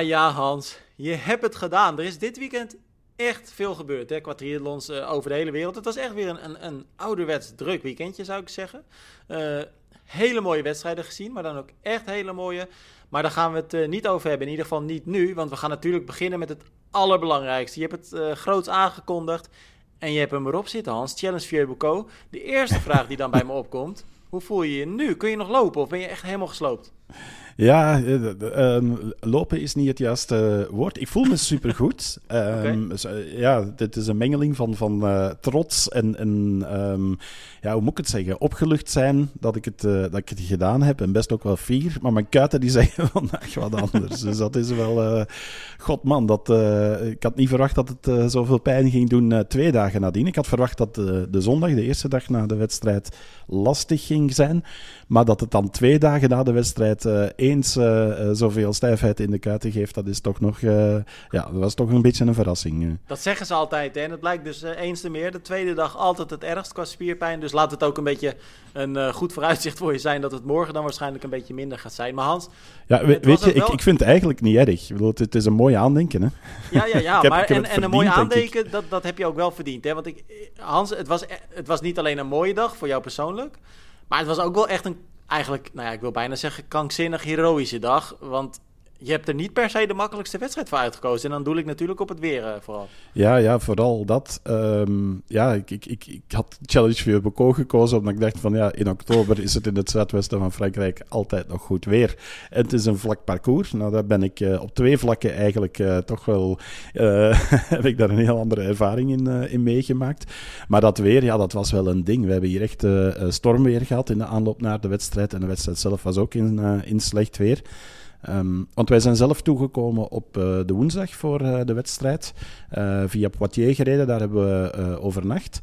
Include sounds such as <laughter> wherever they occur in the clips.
Ja, Hans. Je hebt het gedaan. Er is dit weekend echt veel gebeurd, hè, qua uh, over de hele wereld. Het was echt weer een, een, een ouderwets druk weekendje, zou ik zeggen. Uh, hele mooie wedstrijden gezien, maar dan ook echt hele mooie. Maar daar gaan we het uh, niet over hebben, in ieder geval niet nu. Want we gaan natuurlijk beginnen met het allerbelangrijkste. Je hebt het groots aangekondigd en je hebt hem erop zitten, Hans. Challenge Vieux De eerste vraag die dan bij me opkomt. Hoe voel je je nu? Kun je nog lopen of ben je echt helemaal gesloopt? Ja, um, lopen is niet het juiste woord. Ik voel me <laughs> supergoed. Um, okay. Ja, dit is een mengeling van, van uh, trots en, en um, ja, hoe moet ik het zeggen? Opgelucht zijn dat ik het, uh, dat ik het gedaan heb. En best ook wel fier. Maar mijn kuiten die <laughs> zeggen vandaag wat anders. dus dat is wel... Uh, God man, dat, ik had niet verwacht dat het zoveel pijn ging doen twee dagen nadien. Ik had verwacht dat de zondag, de eerste dag na de wedstrijd, lastig ging zijn. Maar dat het dan twee dagen na de wedstrijd eens uh, zoveel stijfheid in de kuiten geeft, dat is toch nog, uh, ja, dat was toch een beetje een verrassing. Dat zeggen ze altijd, hè? En het blijkt dus eens te meer. De tweede dag altijd het ergst qua spierpijn. Dus laat het ook een beetje een goed vooruitzicht voor je zijn dat het morgen dan waarschijnlijk een beetje minder gaat zijn. Maar Hans. Ja, weet je, wel... ik, ik vind het eigenlijk niet erg. Ik bedoel, het, het is een mooi aandenken, hè? Ja, ja, ja. <laughs> maar, en, en een mooi aandenken, dat, dat heb je ook wel verdiend, hè? Want ik, Hans, het was, het was niet alleen een mooie dag voor jou persoonlijk. Maar het was ook wel echt een eigenlijk, nou ja, ik wil bijna zeggen, krankzinnig heroïsche dag. Want je hebt er niet per se de makkelijkste wedstrijd voor uitgekozen. En dan doe ik natuurlijk op het weer uh, vooral. Ja, ja, vooral dat. Um, ja, ik, ik, ik, ik had Challenge Vieux Bocaux gekozen, omdat ik dacht van ja, in oktober is het in het zuidwesten van Frankrijk altijd nog goed weer. En het is een vlak parcours. Nou, daar ben ik uh, op twee vlakken eigenlijk uh, toch wel... <laughs> heb ik daar een heel andere ervaring in, in meegemaakt. Maar dat weer, ja, dat was wel een ding. We hebben hier echt stormweer gehad in de aanloop naar de wedstrijd. En de wedstrijd zelf was ook in, in slecht weer. Um, want wij zijn zelf toegekomen op uh, de woensdag voor uh, de wedstrijd. Uh, via Poitiers gereden, daar hebben we overnacht.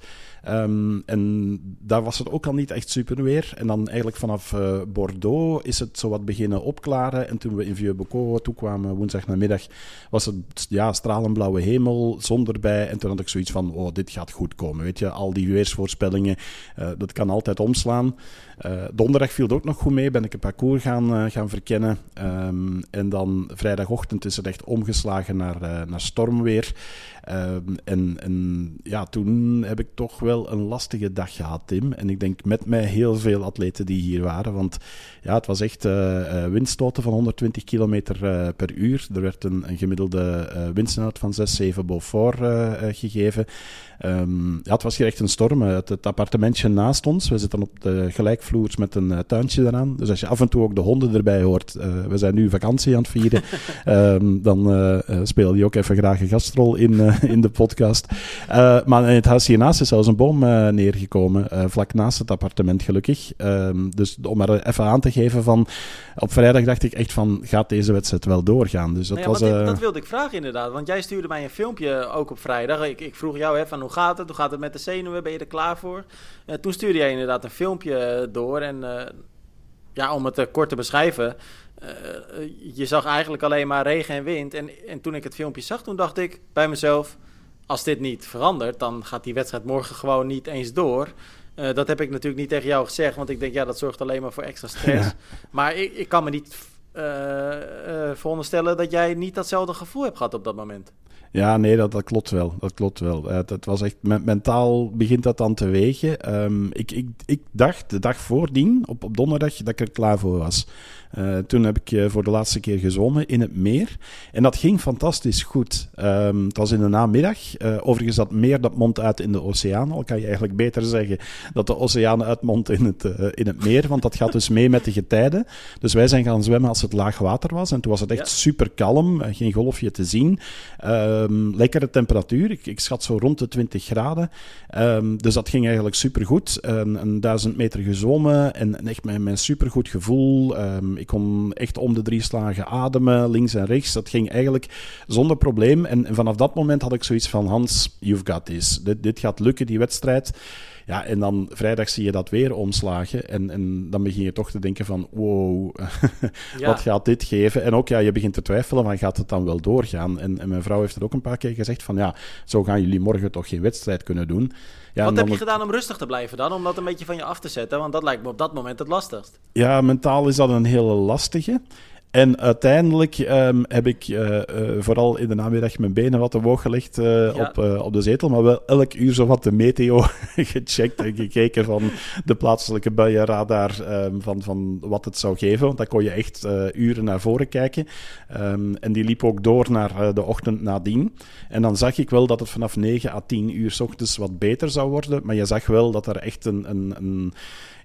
Um, en daar was het ook al niet echt super weer. En dan eigenlijk vanaf uh, Bordeaux is het zo wat beginnen opklaren. En toen we in Vieux-Bocaux toekwamen woensdag namiddag, was het ja, stralenblauwe hemel, zon erbij. En toen had ik zoiets van, oh, dit gaat goed komen. Weet je, al die weersvoorspellingen, uh, dat kan altijd omslaan. Uh, donderdag viel het ook nog goed mee, ben ik een parcours gaan, gaan verkennen. Um, en dan vrijdagochtend is het echt omgeslagen naar, naar stormweer. Um, en, en ja, toen heb ik toch wel een lastige dag gehad, Tim. En ik denk met mij heel veel atleten die hier waren. Want ja, het was echt uh, windstoten van 120 km uh, per uur. Er werd een, een gemiddelde uh, windsnelheid van 6, 7 Beaufort gegeven. Um, ja, het was hier echt een storm. Het, het, appartementje naast ons, we zitten op de gelijkvloers met een tuintje eraan. Dus als je af en toe ook de honden erbij hoort, we zijn nu vakantie aan het vieren, um, <laughs> dan speel je ook even graag een gastrol in, <laughs> in de podcast. maar in het huis hiernaast is zelfs een boom neergekomen, vlak naast het appartement gelukkig. Um, dus om maar even aan te geven van, op vrijdag dacht ik echt van, gaat deze wedstrijd wel doorgaan? Dus dat, nou was, dit, dat wilde ik vragen inderdaad, want jij stuurde mij een filmpje ook op vrijdag. Ik, ik vroeg jou hè, van hoe gaat het? Hoe gaat het met de zenuwen? Ben je er klaar voor? Toen stuurde jij inderdaad een filmpje eh, door. En ja, om het kort te beschrijven. Je zag eigenlijk alleen maar regen en wind. En, en toen ik het filmpje zag, toen dacht ik bij mezelf... Als dit niet verandert, dan gaat die wedstrijd morgen gewoon niet eens door. dat heb ik natuurlijk niet tegen jou gezegd, want ik denk, ja, dat zorgt alleen maar voor extra stress. Ja. Maar ik, ik kan me niet veronderstellen dat jij niet datzelfde gevoel hebt gehad op dat moment. Ja, nee, dat, dat klopt wel. Dat klopt wel. Het, het was echt, mentaal begint dat dan te wegen. Um, ik, ik, ik dacht de dag voordien, op, op donderdag, dat ik er klaar voor was. Uh, toen heb ik uh, voor de laatste keer gezwommen in het meer. En dat ging fantastisch goed. Um, het was in de namiddag. Overigens, dat meer dat mondt uit in de oceaan. Al kan je eigenlijk beter zeggen dat de oceaan uitmondt in het, in het meer. Want dat gaat dus mee met de getijden. Dus wij zijn gaan zwemmen als het laag water was. En toen was het echt ja. super kalm. geen golfje te zien. Um, lekkere temperatuur. Ik, schat zo rond de 20 graden. Um, dus dat ging eigenlijk super goed. Een, duizend meter gezwommen. En, echt met, met een super goed gevoel. Ik kon echt om de drie slagen ademen, links en rechts. Dat ging eigenlijk zonder probleem. En, en vanaf dat moment had ik zoiets van: Hans, you've got this. Dit, dit gaat lukken, die wedstrijd. Ja, en dan vrijdag zie je dat weer omslagen. En, en dan begin je toch te denken van, wow, <laughs> ja. wat gaat dit geven? En ook, ja, je begint te twijfelen van, gaat het dan wel doorgaan? En, en mijn vrouw heeft er ook een paar keer gezegd van, ja, zo gaan jullie morgen toch geen wedstrijd kunnen doen. Ja, wat heb je gedaan om rustig te blijven dan? Om dat een beetje van je af te zetten? Want dat lijkt me op dat moment het lastigst. Ja, mentaal is dat een hele lastige. En uiteindelijk ehm, heb ik eh, eh, vooral in de namiddag mijn benen wat te woog gelegd eh, Ja. op, op de zetel, maar wel elk uur zo wat de meteo <laughs> gecheckt en gekeken van de plaatselijke buienradar ehm, van, van wat het zou geven, want dan kon je echt uren naar voren kijken. Ehm, en die liep ook door naar de ochtend nadien. En dan zag ik wel dat het vanaf 9 à 10 uur 's ochtends wat beter zou worden, maar je zag wel dat er echt een... een, een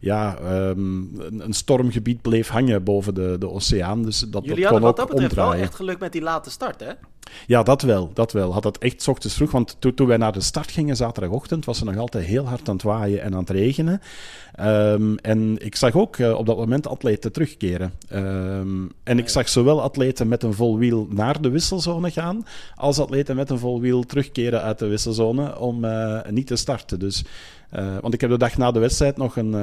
ja, ehm, een, een stormgebied bleef hangen boven de, de oceaan. Dus dat, Jullie dat hadden kon wat dat betreft wel echt geluk met die late start, hè? Ja, dat wel, dat wel. Had het echt ochtends vroeg, want toen, toen wij naar de start gingen zaterdagochtend, was het nog altijd heel hard aan het waaien en aan het regenen. Ehm, en ik zag ook eh, op dat moment atleten terugkeren. Ehm, en ik zag zowel atleten met een vol wiel naar de wisselzone gaan, als atleten met een vol wiel terugkeren uit de wisselzone om eh, niet te starten. Dus eh, want ik heb de dag na de wedstrijd nog een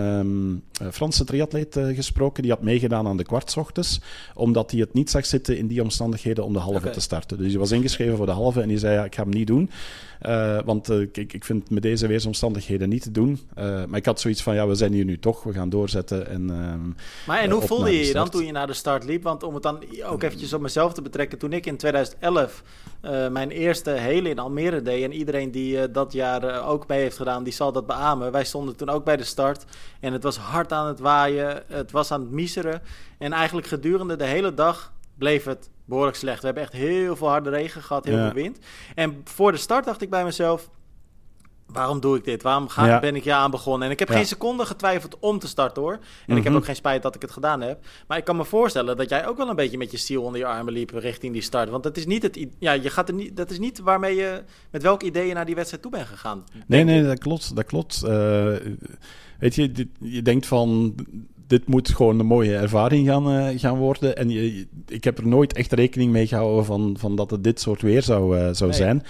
eh, Franse triatleet eh, gesproken. Die had meegedaan aan de kwartsochtends. Omdat hij het niet zag zitten in die omstandigheden om de halve te starten. Dus hij was ingeschreven voor de halve en die zei: ja, Ik ga hem niet doen. Eh, want ik, ik vind het met deze weersomstandigheden niet te doen. Maar ik had zoiets van: Ja, we zijn hier nu toch. We gaan doorzetten. En, ehm, Maar en hoe voelde je je dan toen je naar de start liep? Want om het dan ook eventjes op mezelf te betrekken. Toen ik in 2011 eh, mijn eerste hele in Almere deed. En iedereen die dat jaar ook mee heeft gedaan, die zal dat beamen. Wij stonden toen ook bij de start. En het was hard aan het waaien. Het was aan het miseren. En eigenlijk gedurende de hele dag bleef het behoorlijk slecht. We hebben echt heel veel harde regen gehad, heel Ja. veel wind. En voor de start dacht ik bij mezelf... Waarom doe ik dit? Waarom ga, Ja. ben ik hier aan begonnen? En ik heb Ja. geen seconde getwijfeld om te starten hoor. En ik heb Mhm. ook geen spijt dat ik het gedaan heb. Maar ik kan me voorstellen dat jij ook wel een beetje met je ziel onder je armen liep richting die start. Want dat is niet het. Ja, je gaat er niet. Dat is niet waarmee je. Met welk idee je naar die wedstrijd toe bent gegaan. Nee, nee, dat klopt. Dat klopt. Eh, weet je, dit- je denkt van. Dit moet gewoon een mooie ervaring gaan, eh, gaan worden. En je, ik heb er nooit echt rekening mee gehouden van, van dat het dit soort weer zou, eh, zou Nee. zijn.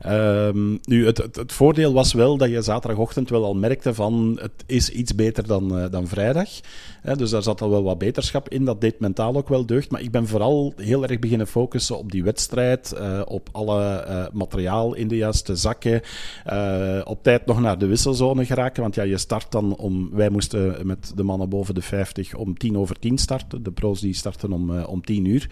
Ehm, nu, het, het, voordeel was wel dat je zaterdagochtend wel al merkte van het is iets beter dan, eh, dan vrijdag. Dus daar zat al wel wat beterschap in. Dat deed mentaal ook wel deugd. Maar ik ben vooral heel erg beginnen focussen op die wedstrijd. eh, op alle eh, materiaal in de juiste zakken. op tijd nog naar de wisselzone geraken. Want ja, je start dan om... Wij moesten met de mannen boven de 50 om tien over tien starten. De pro's die starten om, om tien uur.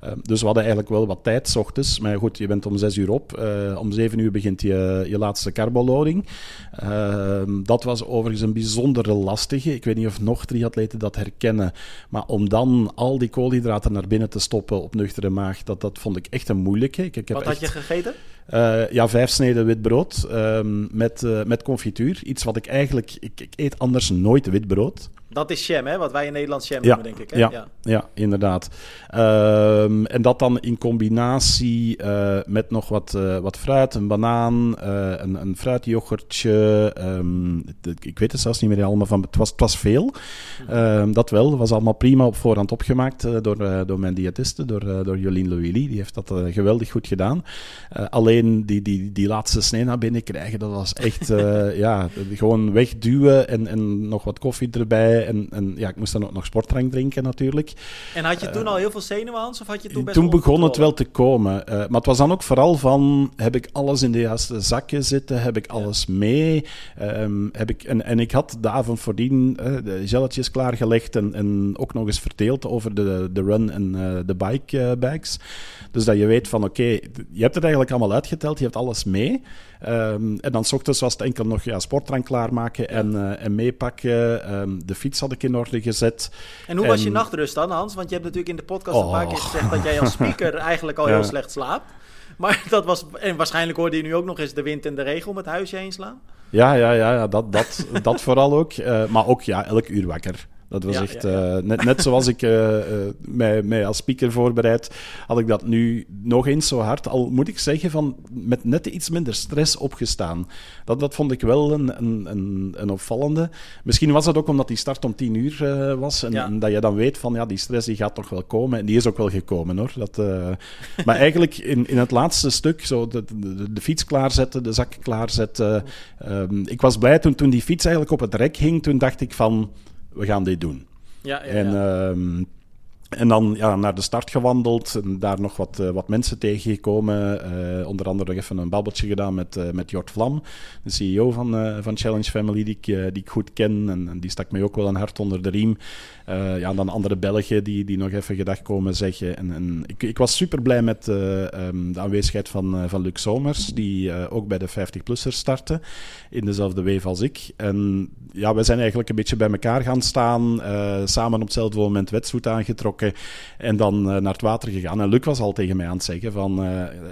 Eh, dus we hadden eigenlijk wel wat tijd, s ochtends. Maar goed, je bent om zes uur op. Eh, om zeven uur begint je, je laatste carboloading. Ehm, dat was overigens een bijzonder lastige. Ik weet niet of nog triatleten dat herkennen. Maar om dan al die koolhydraten naar binnen te stoppen op nuchtere maag, dat, dat vond ik echt een moeilijke. Ik, ik heb Wat echt, had je gegeten? eh, ja, vijf sneden wit brood ehm, met, eh, met confituur. Iets wat ik eigenlijk... Ik, ik eet anders nooit wit brood. Dat is jam, hè? Wat wij in Nederland Ja, noemen, denk ik. Hè? ja. Ja, inderdaad. Ehm, en dat dan in combinatie eh, met nog wat, eh, wat fruit, een banaan, eh, een, een fruityoghurtje. ehm, ik weet het zelfs niet meer allemaal van. Het was, het was veel. Ehm, dat wel. Het was allemaal prima op voorhand opgemaakt door, door mijn diëtiste, door, door Jolien Louili. Die heeft dat geweldig goed gedaan. Alleen die, die, die laatste snee naar binnen krijgen, dat was echt <laughs> ja, gewoon wegduwen en, en nog wat koffie erbij. En, en ja, ik moest dan ook nog sportdrank drinken natuurlijk. En had je toen al heel veel zenuwen, Hans? Of had je toen best Toen begon het wel te komen. Eh, maar het was dan ook vooral van, heb ik alles in de juiste zakken zitten? Heb ik alles mee? Ehm, heb ik, en, en ik had de avond voordien eh, de gelletjes klaargelegd en, en ook nog eens verdeeld over de, de run en eh, de bike eh, bags. Dus dat je weet van, oké, je hebt het eigenlijk allemaal uitgeteld, je hebt alles mee. Ehm, en dan s ochtends was het enkel nog ja, sportdrank klaarmaken en, eh, en meepakken. Ehm, de fiets had ik in orde gezet. En hoe was je nachtrust dan, Hans? Want je hebt natuurlijk in de podcast een paar keer gezegd dat jij als speaker <laughs> eigenlijk al heel slecht slaapt. Maar <laughs> dat was. En waarschijnlijk hoorde je nu ook nog eens de wind en de regen om het huisje heen slaan. Ja, ja, ja, ja dat, dat, dat vooral ook. Eh, maar ook ja, elk uur wakker. Dat was Ja, echt, ja, ja. eh, net, net zoals ik eh, eh, mij, mij als speaker voorbereid, had ik dat nu nog eens zo hard. Al moet ik zeggen, van, met net iets minder stress opgestaan. Dat, dat vond ik wel een, een, een, een opvallende. Misschien was dat ook omdat die start om tien uur was. En, en dat je dan weet van, ja, die stress die gaat toch wel komen. En die is ook wel gekomen, hoor. Dat, maar eigenlijk in, in het laatste stuk, zo de, de, de fiets klaarzetten, de zak klaarzetten. Ehm, ik was blij toen, toen die fiets eigenlijk op het rek hing. Toen dacht ik van, we gaan dit doen. Ja, ja, En ja. ehm, En dan ja, naar de start gewandeld en daar nog wat, uh, wat mensen tegengekomen. Uh, onder andere nog even een babbeltje gedaan met, uh, met Jort Vlam, de CEO van, van Challenge Family, die ik, die ik goed ken. En, en, die stak mij ook wel een hart onder de riem. Ja, en dan andere Belgen die, die nog even gedag komen zeggen. En, en ik, ik was super blij met um, de aanwezigheid van, van Luc Somers, die ook bij de 50-plussers startte, in dezelfde wave als ik. En ja, we zijn eigenlijk een beetje bij elkaar gaan staan, samen op hetzelfde moment wetsuit aangetrokken en dan naar het water gegaan. En Luc was al tegen mij aan het zeggen van,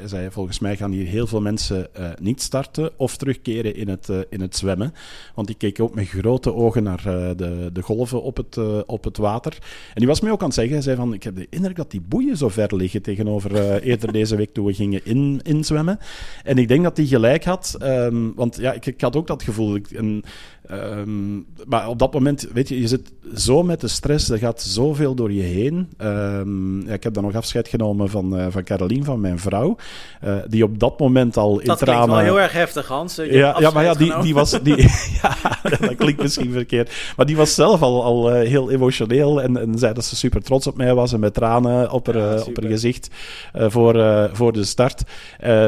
zei, volgens mij gaan hier heel veel mensen niet starten of terugkeren in het, in het zwemmen. Want die keek ook met grote ogen naar de, de golven op het, op het water. En die was mij ook aan het zeggen, hij zei van, ik heb de indruk dat die boeien zo ver liggen tegenover <laughs> eerder deze week toen we gingen in, inzwemmen. En ik denk dat hij gelijk had, um, want ja, ik, ik, had ook dat gevoel. Ik, en, um, maar op dat moment, weet je, je zit zo met de stress, er gaat zoveel door je heen. Um, ja, ik heb dan nog afscheid genomen van, uh, van Caroline, van mijn vrouw, uh, die op dat moment al in dat tranen... Dat klinkt wel heel erg heftig, Hans. Ja, ja, maar ja, die, die was... Die, <laughs> ja, dat klinkt misschien verkeerd. Maar die was zelf al, al uh, heel emotioneel en, en zei dat ze super trots op mij was en met tranen op haar, ja, op haar gezicht voor, voor de start.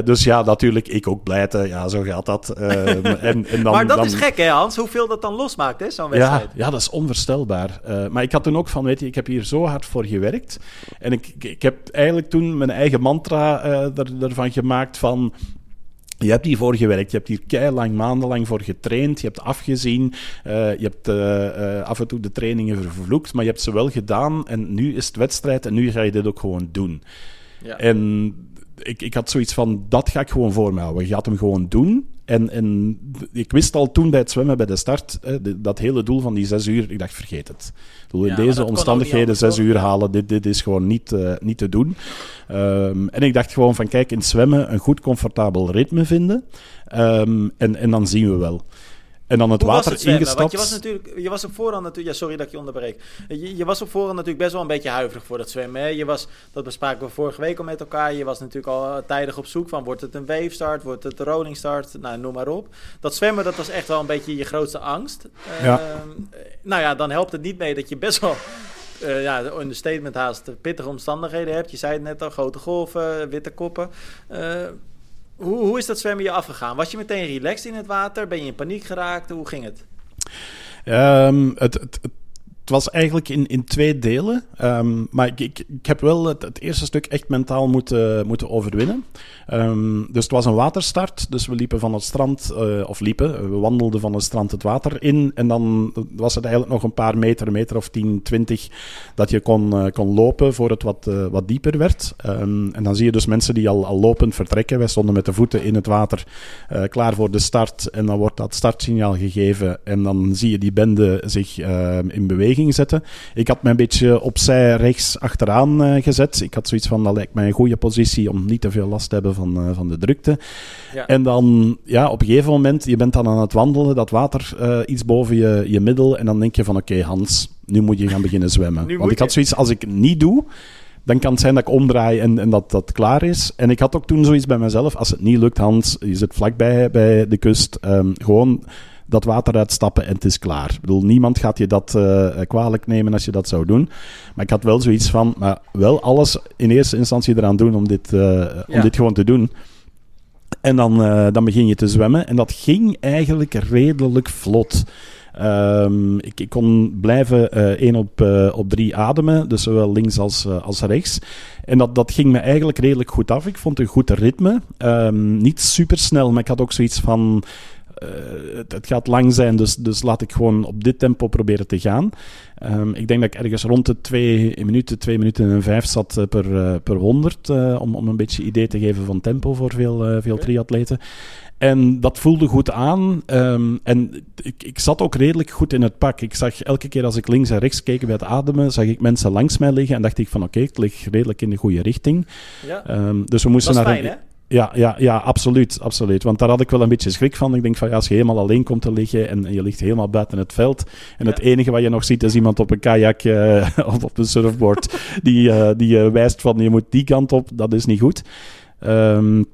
dus ja, natuurlijk, ik ook blijten. Ja, zo gaat dat. <laughs> Ehm, en, en dan, maar dat dan, is gek, hè, Hans? Hoeveel dat dan losmaakt, hè, zo'n wedstrijd? Ja, ja, dat is onvoorstelbaar. maar ik had toen ook van, weet je, ik heb hier zo hard voor gewerkt. En ik, ik heb eigenlijk toen mijn eigen mantra ervan gemaakt van... Je hebt hiervoor gewerkt, je hebt hier keilang, maandenlang voor getraind, je hebt afgezien, uh, je hebt uh, uh, af en toe de trainingen vervloekt, maar je hebt ze wel gedaan en nu is het wedstrijd en nu ga je dit ook gewoon doen. Ja. En ik, ik had zoiets van, dat ga ik gewoon voor me houden. Je gaat hem gewoon doen. En, en ik wist al toen bij het zwemmen, bij de start, hè, dat hele doel van die zes uur, ik dacht, vergeet het. In ja, deze omstandigheden zes uur halen, dit, dit is gewoon niet, uh, niet te doen. Um, en ik dacht gewoon van, kijk, in zwemmen een goed, comfortabel ritme vinden. Um, en, en dan zien we wel. En dan het Hoe water was het ingestapt. Want je was natuurlijk, je was op voorhand natuurlijk, ja, sorry dat ik je onderbreek. Je, je, was op voorhand natuurlijk best wel een beetje huiverig voor dat zwemmen. Hè? Je was, dat bespraken we vorige week al met elkaar. Je was natuurlijk al tijdig op zoek van, wordt het een wave start, wordt het een rolling start, nou, noem maar op. Dat zwemmen, dat was echt wel een beetje je grootste angst. Ja. Uh, nou ja, dan helpt het niet mee dat je best wel uh, ja, in de statement haast pittige omstandigheden hebt. Je zei het net al, grote golven, witte koppen. Uh, hoe, hoe is dat zwemmen je afgegaan? Was je meteen relaxed in het water? Ben je in paniek geraakt? Hoe ging het? Um, het, het, het was eigenlijk in, in twee delen. Um, maar ik, ik, heb wel het, het, eerste stuk echt mentaal moeten, moeten overwinnen. Um, dus het was een waterstart. Dus we liepen van het strand, uh, of liepen, we wandelden van het strand het water in. En dan was het eigenlijk nog een paar meter, meter of 10, 20, dat je kon, uh, kon lopen voor het wat, wat dieper werd. Um, en dan zie je dus mensen die al, al lopend vertrekken. Wij stonden met de voeten in het water, klaar voor de start. En dan wordt dat startsignaal gegeven. En dan zie je die bende zich in beweging zetten. Ik had me een beetje opzij rechts achteraan uh, gezet. Ik had zoiets van, dat lijkt mij een goede positie om niet te veel last te hebben van, uh, van de drukte. Ja. En dan, ja, op een gegeven moment, je bent dan aan het wandelen, dat water uh, iets boven je, je middel. En dan denk je van, oké okay, Hans, nu moet je gaan beginnen zwemmen. <laughs> Want ik had zoiets, als ik niet doe dan kan het zijn dat ik omdraai en, en dat dat klaar is. En ik had ook toen zoiets bij mezelf, als het niet lukt, Hans, je zit vlakbij bij de kust, um, gewoon dat water uitstappen en het is klaar. Ik bedoel, niemand gaat je dat uh, kwalijk nemen als je dat zou doen. Maar ik had wel zoiets van, maar wel alles in eerste instantie eraan doen om dit, uh, ja. om dit gewoon te doen. En dan, uh, dan begin je te zwemmen. En dat ging eigenlijk redelijk vlot. Um, ik, ik, kon blijven uh, één op, uh, op drie ademen, dus zowel links als, uh, als rechts. En dat, dat ging me eigenlijk redelijk goed af. Ik vond een goed ritme. Um, niet super snel, maar ik had ook zoiets van uh, het, gaat lang zijn, dus, dus laat ik gewoon op dit tempo proberen te gaan. Um, ik denk dat ik ergens rond de twee minuten, twee minuten en vijf zat uh, per, uh, per honderd, om, om een beetje idee te geven van tempo voor veel, veel triatleten. En dat voelde goed aan. Um, en ik, ik zat ook redelijk goed in het pak. Ik zag elke keer als ik links en rechts keek bij het ademen, zag ik mensen langs mij liggen. En dacht ik van oké, okay, ik lig redelijk in de goede richting. Ja. Um, dus we moesten naar fijn, een, ja, ja, ja, absoluut, absoluut. Want daar had ik wel een beetje schrik van. Ik denk van ja, als je helemaal alleen komt te liggen en, en je ligt helemaal buiten het veld. En ja. het enige wat je nog ziet is iemand op een kajak uh, <laughs> of op een surfboard die, uh, die uh, wijst van je moet die kant op. Dat is niet goed. Um,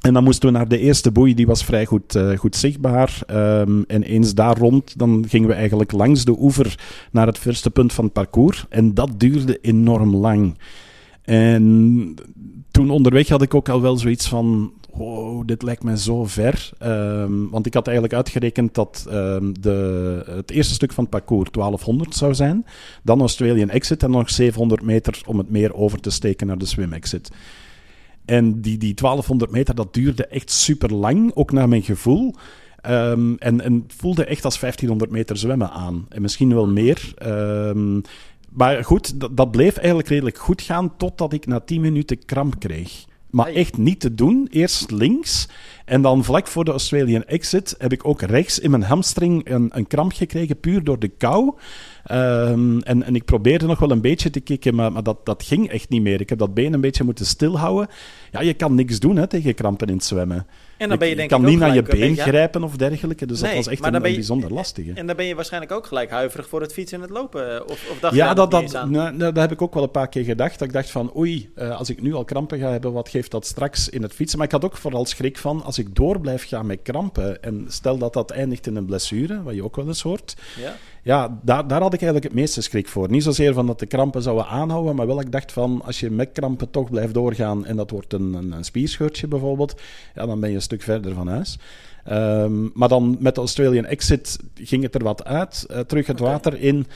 En dan moesten we naar de eerste boei, die was vrij goed, uh, goed zichtbaar. Um, en eens daar rond, dan gingen we eigenlijk langs de oever naar het verste punt van het parcours. En dat duurde enorm lang. En toen onderweg had ik ook al wel zoiets van: wow, dit lijkt mij zo ver. Um, want ik had eigenlijk uitgerekend dat um, de, het eerste stuk van het parcours 1200 zou zijn. Dan Australian Exit en nog 700 meter om het meer over te steken naar de Swim Exit. En die, die 1200 meter, dat duurde echt super lang, ook naar mijn gevoel. Um, en, en voelde echt als 1500 meter zwemmen aan. En misschien wel meer. Maar goed, dat, dat, bleef eigenlijk redelijk goed gaan totdat ik na 10 minuten kramp kreeg. Maar echt niet te doen. Eerst links en dan vlak voor de Australian exit heb ik ook rechts in mijn hamstring een, een kramp gekregen, puur door de kou. Um, en, en ik probeerde nog wel een beetje te kicken, maar, maar dat, dat ging echt niet meer. Ik heb dat been een beetje moeten stilhouden. Ja, je kan niks doen hè, tegen krampen in het zwemmen. En dan ben je, denk je kan niet naar je been grijpen of dergelijke, dus dat was echt een, een bijzonder lastige. En dan ben je waarschijnlijk ook gelijk huiverig voor het fietsen en het lopen. Of, of dacht ja, dat, dat, dat, nou, dat heb ik ook wel een paar keer gedacht. Dat ik dacht van, oei, uh, als ik nu al krampen ga hebben, wat geeft dat straks in het fietsen? Maar ik had ook vooral schrik van, als ik door blijf gaan met krampen, en stel dat dat eindigt in een blessure, wat je ook wel eens hoort, ja, ja daar, daar had ik eigenlijk het meeste schrik voor. Niet zozeer van dat de krampen zouden aanhouden, maar wel ik dacht van, als je met krampen toch blijft doorgaan en dat wordt een, een, een spierscheurtje bijvoorbeeld, ja, dan ben je een stuk verder van huis. Um, maar dan met de Australian Exit ging het er wat uit, uh, terug het okay. water in.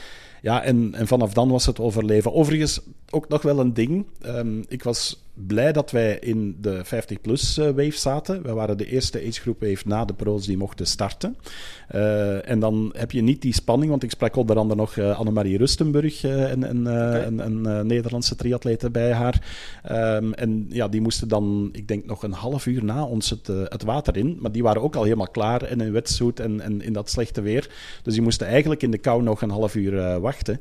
Ja, en, en vanaf dan was het overleven. Overigens ook nog wel een ding. Um, ik was blij dat wij in de 50-plus uh, wave zaten. We waren de eerste agegroep wave na de pro's die mochten starten. Uh, en dan heb je niet die spanning, want ik sprak onder andere nog uh, Annemarie Rustenburg, een, een, okay. een, een Nederlandse triatlete bij haar. Um, en ja, die moesten dan, ik denk nog een half uur na ons het, het water in. Maar die waren ook al helemaal klaar in een wetsuit en, en in dat slechte weer. Dus die moesten eigenlijk in de kou nog een half uur wachten.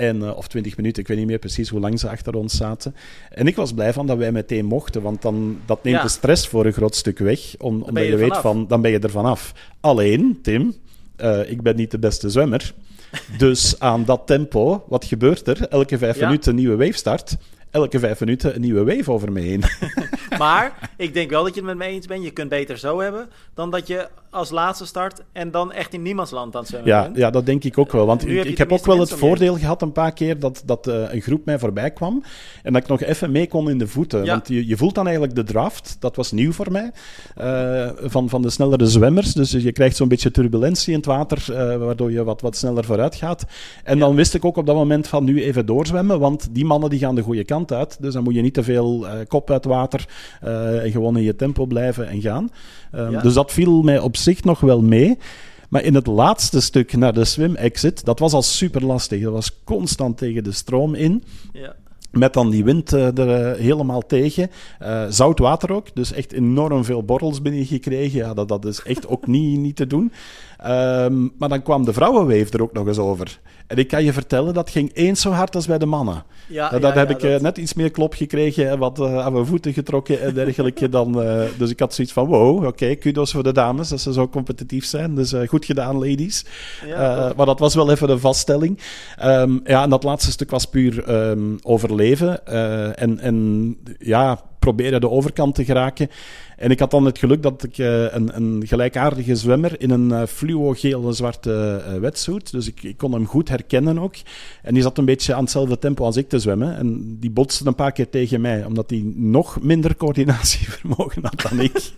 En, uh, of twintig minuten, ik weet niet meer precies hoe lang ze achter ons zaten. En ik was blij van dat wij meteen mochten, want dan, dat neemt ja. de stress voor een groot stuk weg. Om, omdat je, je weet van, dan ben je er vanaf. Alleen, Tim, uh, ik ben niet de beste zwemmer. <laughs> Dus aan dat tempo, wat gebeurt er? Elke vijf ja. minuten een nieuwe wave start elke vijf minuten een nieuwe wave over me heen. <laughs> maar ik denk wel dat je het met me eens bent. Je kunt beter zo hebben dan dat je als laatste start en dan echt in niemandsland aan het zwemmen ja, Ja, dat denk ik ook wel. Want ik, ik heb ook wel het voordeel gehad een paar keer dat, dat uh, een groep mij voorbij kwam en dat ik nog even mee kon in de voeten. Ja. Want je, je voelt dan eigenlijk de draft, dat was nieuw voor mij, uh, van, van de snellere zwemmers. Dus je krijgt zo'n beetje turbulentie in het water, uh, waardoor je wat, wat sneller vooruit gaat. En ja. dan wist ik ook op dat moment van nu even doorzwemmen, want die mannen die gaan de goede kant uit. Dus dan moet je niet te veel kop uit water en gewoon in je tempo blijven en gaan. Um, ja. Dus dat viel mij op zich nog wel mee. Maar in het laatste stuk naar de swim exit, dat was al super lastig. Dat was constant tegen de stroom in. Ja. Met dan die wind uh, er uh, helemaal tegen. Uh, zout water ook, dus echt enorm veel borrels binnengekregen. Ja, dat, dat is echt ook niet, niet te doen. Um, maar dan kwam de vrouwenweef er ook nog eens over. En ik kan je vertellen, dat ging eens zo hard als bij de mannen. Ja, dat, dat ja, heb ja, ik dat... net iets meer klop gekregen en wat aan mijn voeten getrokken en dergelijke. <laughs> dan, dus ik had zoiets van, wow, oké, okay, kudos voor de dames, dat ze zo competitief zijn. Dus goed gedaan, ladies. maar dat was wel even een vaststelling. Um, ja, en dat laatste stuk was puur um, overleven. En, en ja, proberen de overkant te geraken. En ik had dan het geluk dat ik uh, een, een, gelijkaardige zwemmer in een uh, fluo-gele zwarte uh, wetsuit. Dus ik, ik, kon hem goed herkennen ook. En die zat een beetje aan hetzelfde tempo als ik te zwemmen. En die botste een paar keer tegen mij, omdat hij nog minder coördinatievermogen had dan ik.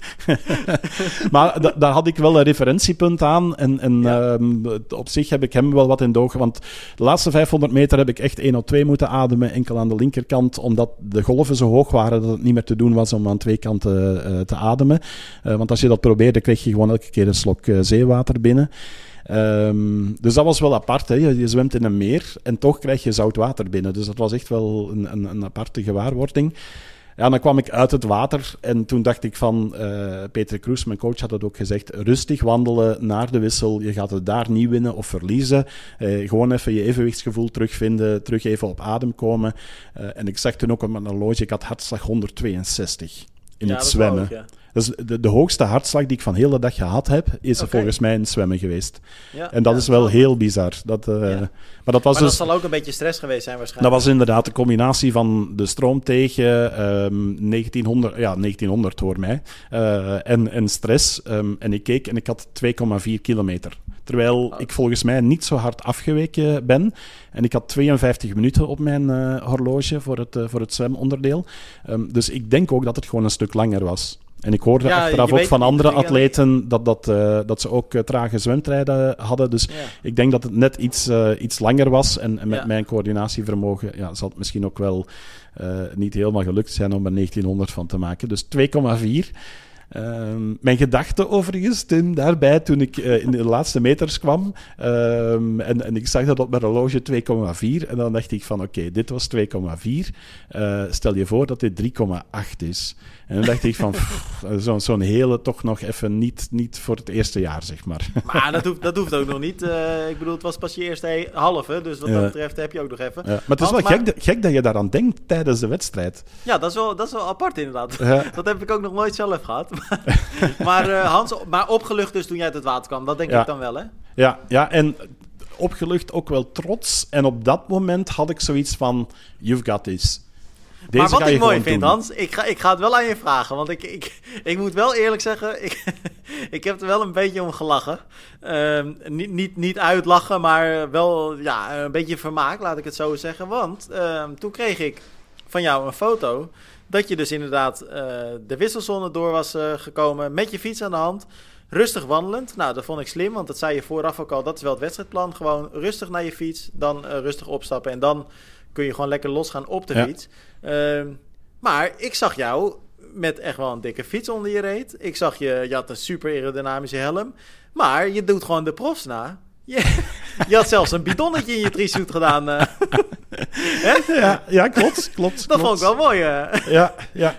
<laughs> maar da, daar had ik wel een referentiepunt aan. En, en ja. op zich heb ik hem wel wat in doog. Want de laatste 500 meter heb ik echt 1 op 2 moeten ademen, enkel aan de linkerkant, omdat de golven zo hoog waren dat het niet meer te doen was om aan twee kanten te ademen. Uh, want als je dat probeerde, kreeg je gewoon elke keer een slok uh, zeewater binnen. Um, dus dat was wel apart. Hè. Je, zwemt in een meer en toch krijg je zout water binnen. Dus dat was echt wel een, een, een aparte gewaarwording. Ja, dan kwam ik uit het water en toen dacht ik van, uh, Peter Kroes, mijn coach, had het ook gezegd, rustig wandelen naar de wissel. Je gaat het daar niet winnen of verliezen. Gewoon even je evenwichtsgevoel terugvinden, terug even op adem komen. En ik zag toen ook op mijn horloge, ik had hartslag 162 in Ja, het dat zwemmen. Dus de, de hoogste hartslag die ik van de hele dag gehad heb, is volgens mij in het zwemmen geweest. Ja, En dat ja, is wel heel bizar. Dat, eh, Ja. Maar dat was Maar dus... dat zal ook een beetje stress geweest zijn Dat waarschijnlijk. was inderdaad de combinatie van de stroom tegen ehm 1900, ja, 1900 hoor mij, eh, en, en stress. Ehm, en ik keek en ik had 2,4 kilometer. Terwijl Oh. ik volgens mij niet zo hard afgeweken ben. En ik had 52 minuten op mijn eh, horloge voor het, eh, voor het zwemonderdeel. Ehm, dus ik denk ook dat het gewoon een stuk langer was. En ik hoorde Ja, achteraf ook van andere atleten dat, dat, eh, dat ze ook trage zwemtijden hadden. Dus Ja. ik denk dat het net iets, iets langer was. En, en met Ja. mijn coördinatievermogen ja, zal het misschien ook wel niet helemaal gelukt zijn om er 1900 van te maken. Dus 2,4. Ehm, mijn gedachte overigens, Tim, daarbij toen ik eh, in de laatste meters kwam ehm, en, en ik zag dat op mijn horloge 2,4 en dan dacht ik van oké, dit was 2,4. Eh, stel je voor dat dit 3,8 is. En dan dacht ik van pff, zo- zo'n hele toch nog even niet, niet voor het eerste jaar, zeg maar. Maar dat hoeft, dat hoeft ook nog niet. Eh, ik bedoel, het was pas je eerste halve. Dus wat dat betreft heb je ook nog even. Ja, maar het is wel maar- gek, dat- gek dat je daaraan denkt tijdens de wedstrijd. Ja, dat is wel, dat is wel apart inderdaad. Ja. <laughs> Dat heb ik ook nog nooit zelf gehad. <laughs> maar eh, Hans, maar opgelucht dus toen jij uit het water kwam. Dat denk Ja. ik dan wel, hè? Ja, ja, en opgelucht ook wel trots. En op dat moment had ik zoiets van, you've got this. Deze maar wat ik mooi vind, doen. Hans, ik ga, ik ga het wel aan je vragen. Want ik, ik, ik moet wel eerlijk zeggen, <laughs> ik, ik heb er wel een beetje om gelachen. Ehm, niet, niet, niet uitlachen, maar wel ja, een beetje vermaak, laat ik het zo zeggen. Want ehm, toen kreeg ik van jou een foto dat je dus inderdaad eh, de wisselzone door was eh, gekomen met je fiets aan de hand. Rustig wandelend. Nou, dat vond ik slim, want dat zei je vooraf ook al. Dat is wel het wedstrijdplan. Gewoon rustig naar je fiets, dan eh, rustig opstappen. En dan kun je gewoon lekker losgaan op de Ja. fiets. Ehm, maar ik zag jou met echt wel een dikke fiets onder je reet. Ik zag je, je had een super aerodynamische helm. Maar je doet gewoon de profs na. Je, <laughs> je had zelfs een bidonnetje in je trisuit gedaan. eh. <laughs> Ja, ja, klopt, klopt. Dat klopt. vond ik wel mooi. eh. Ja, ja.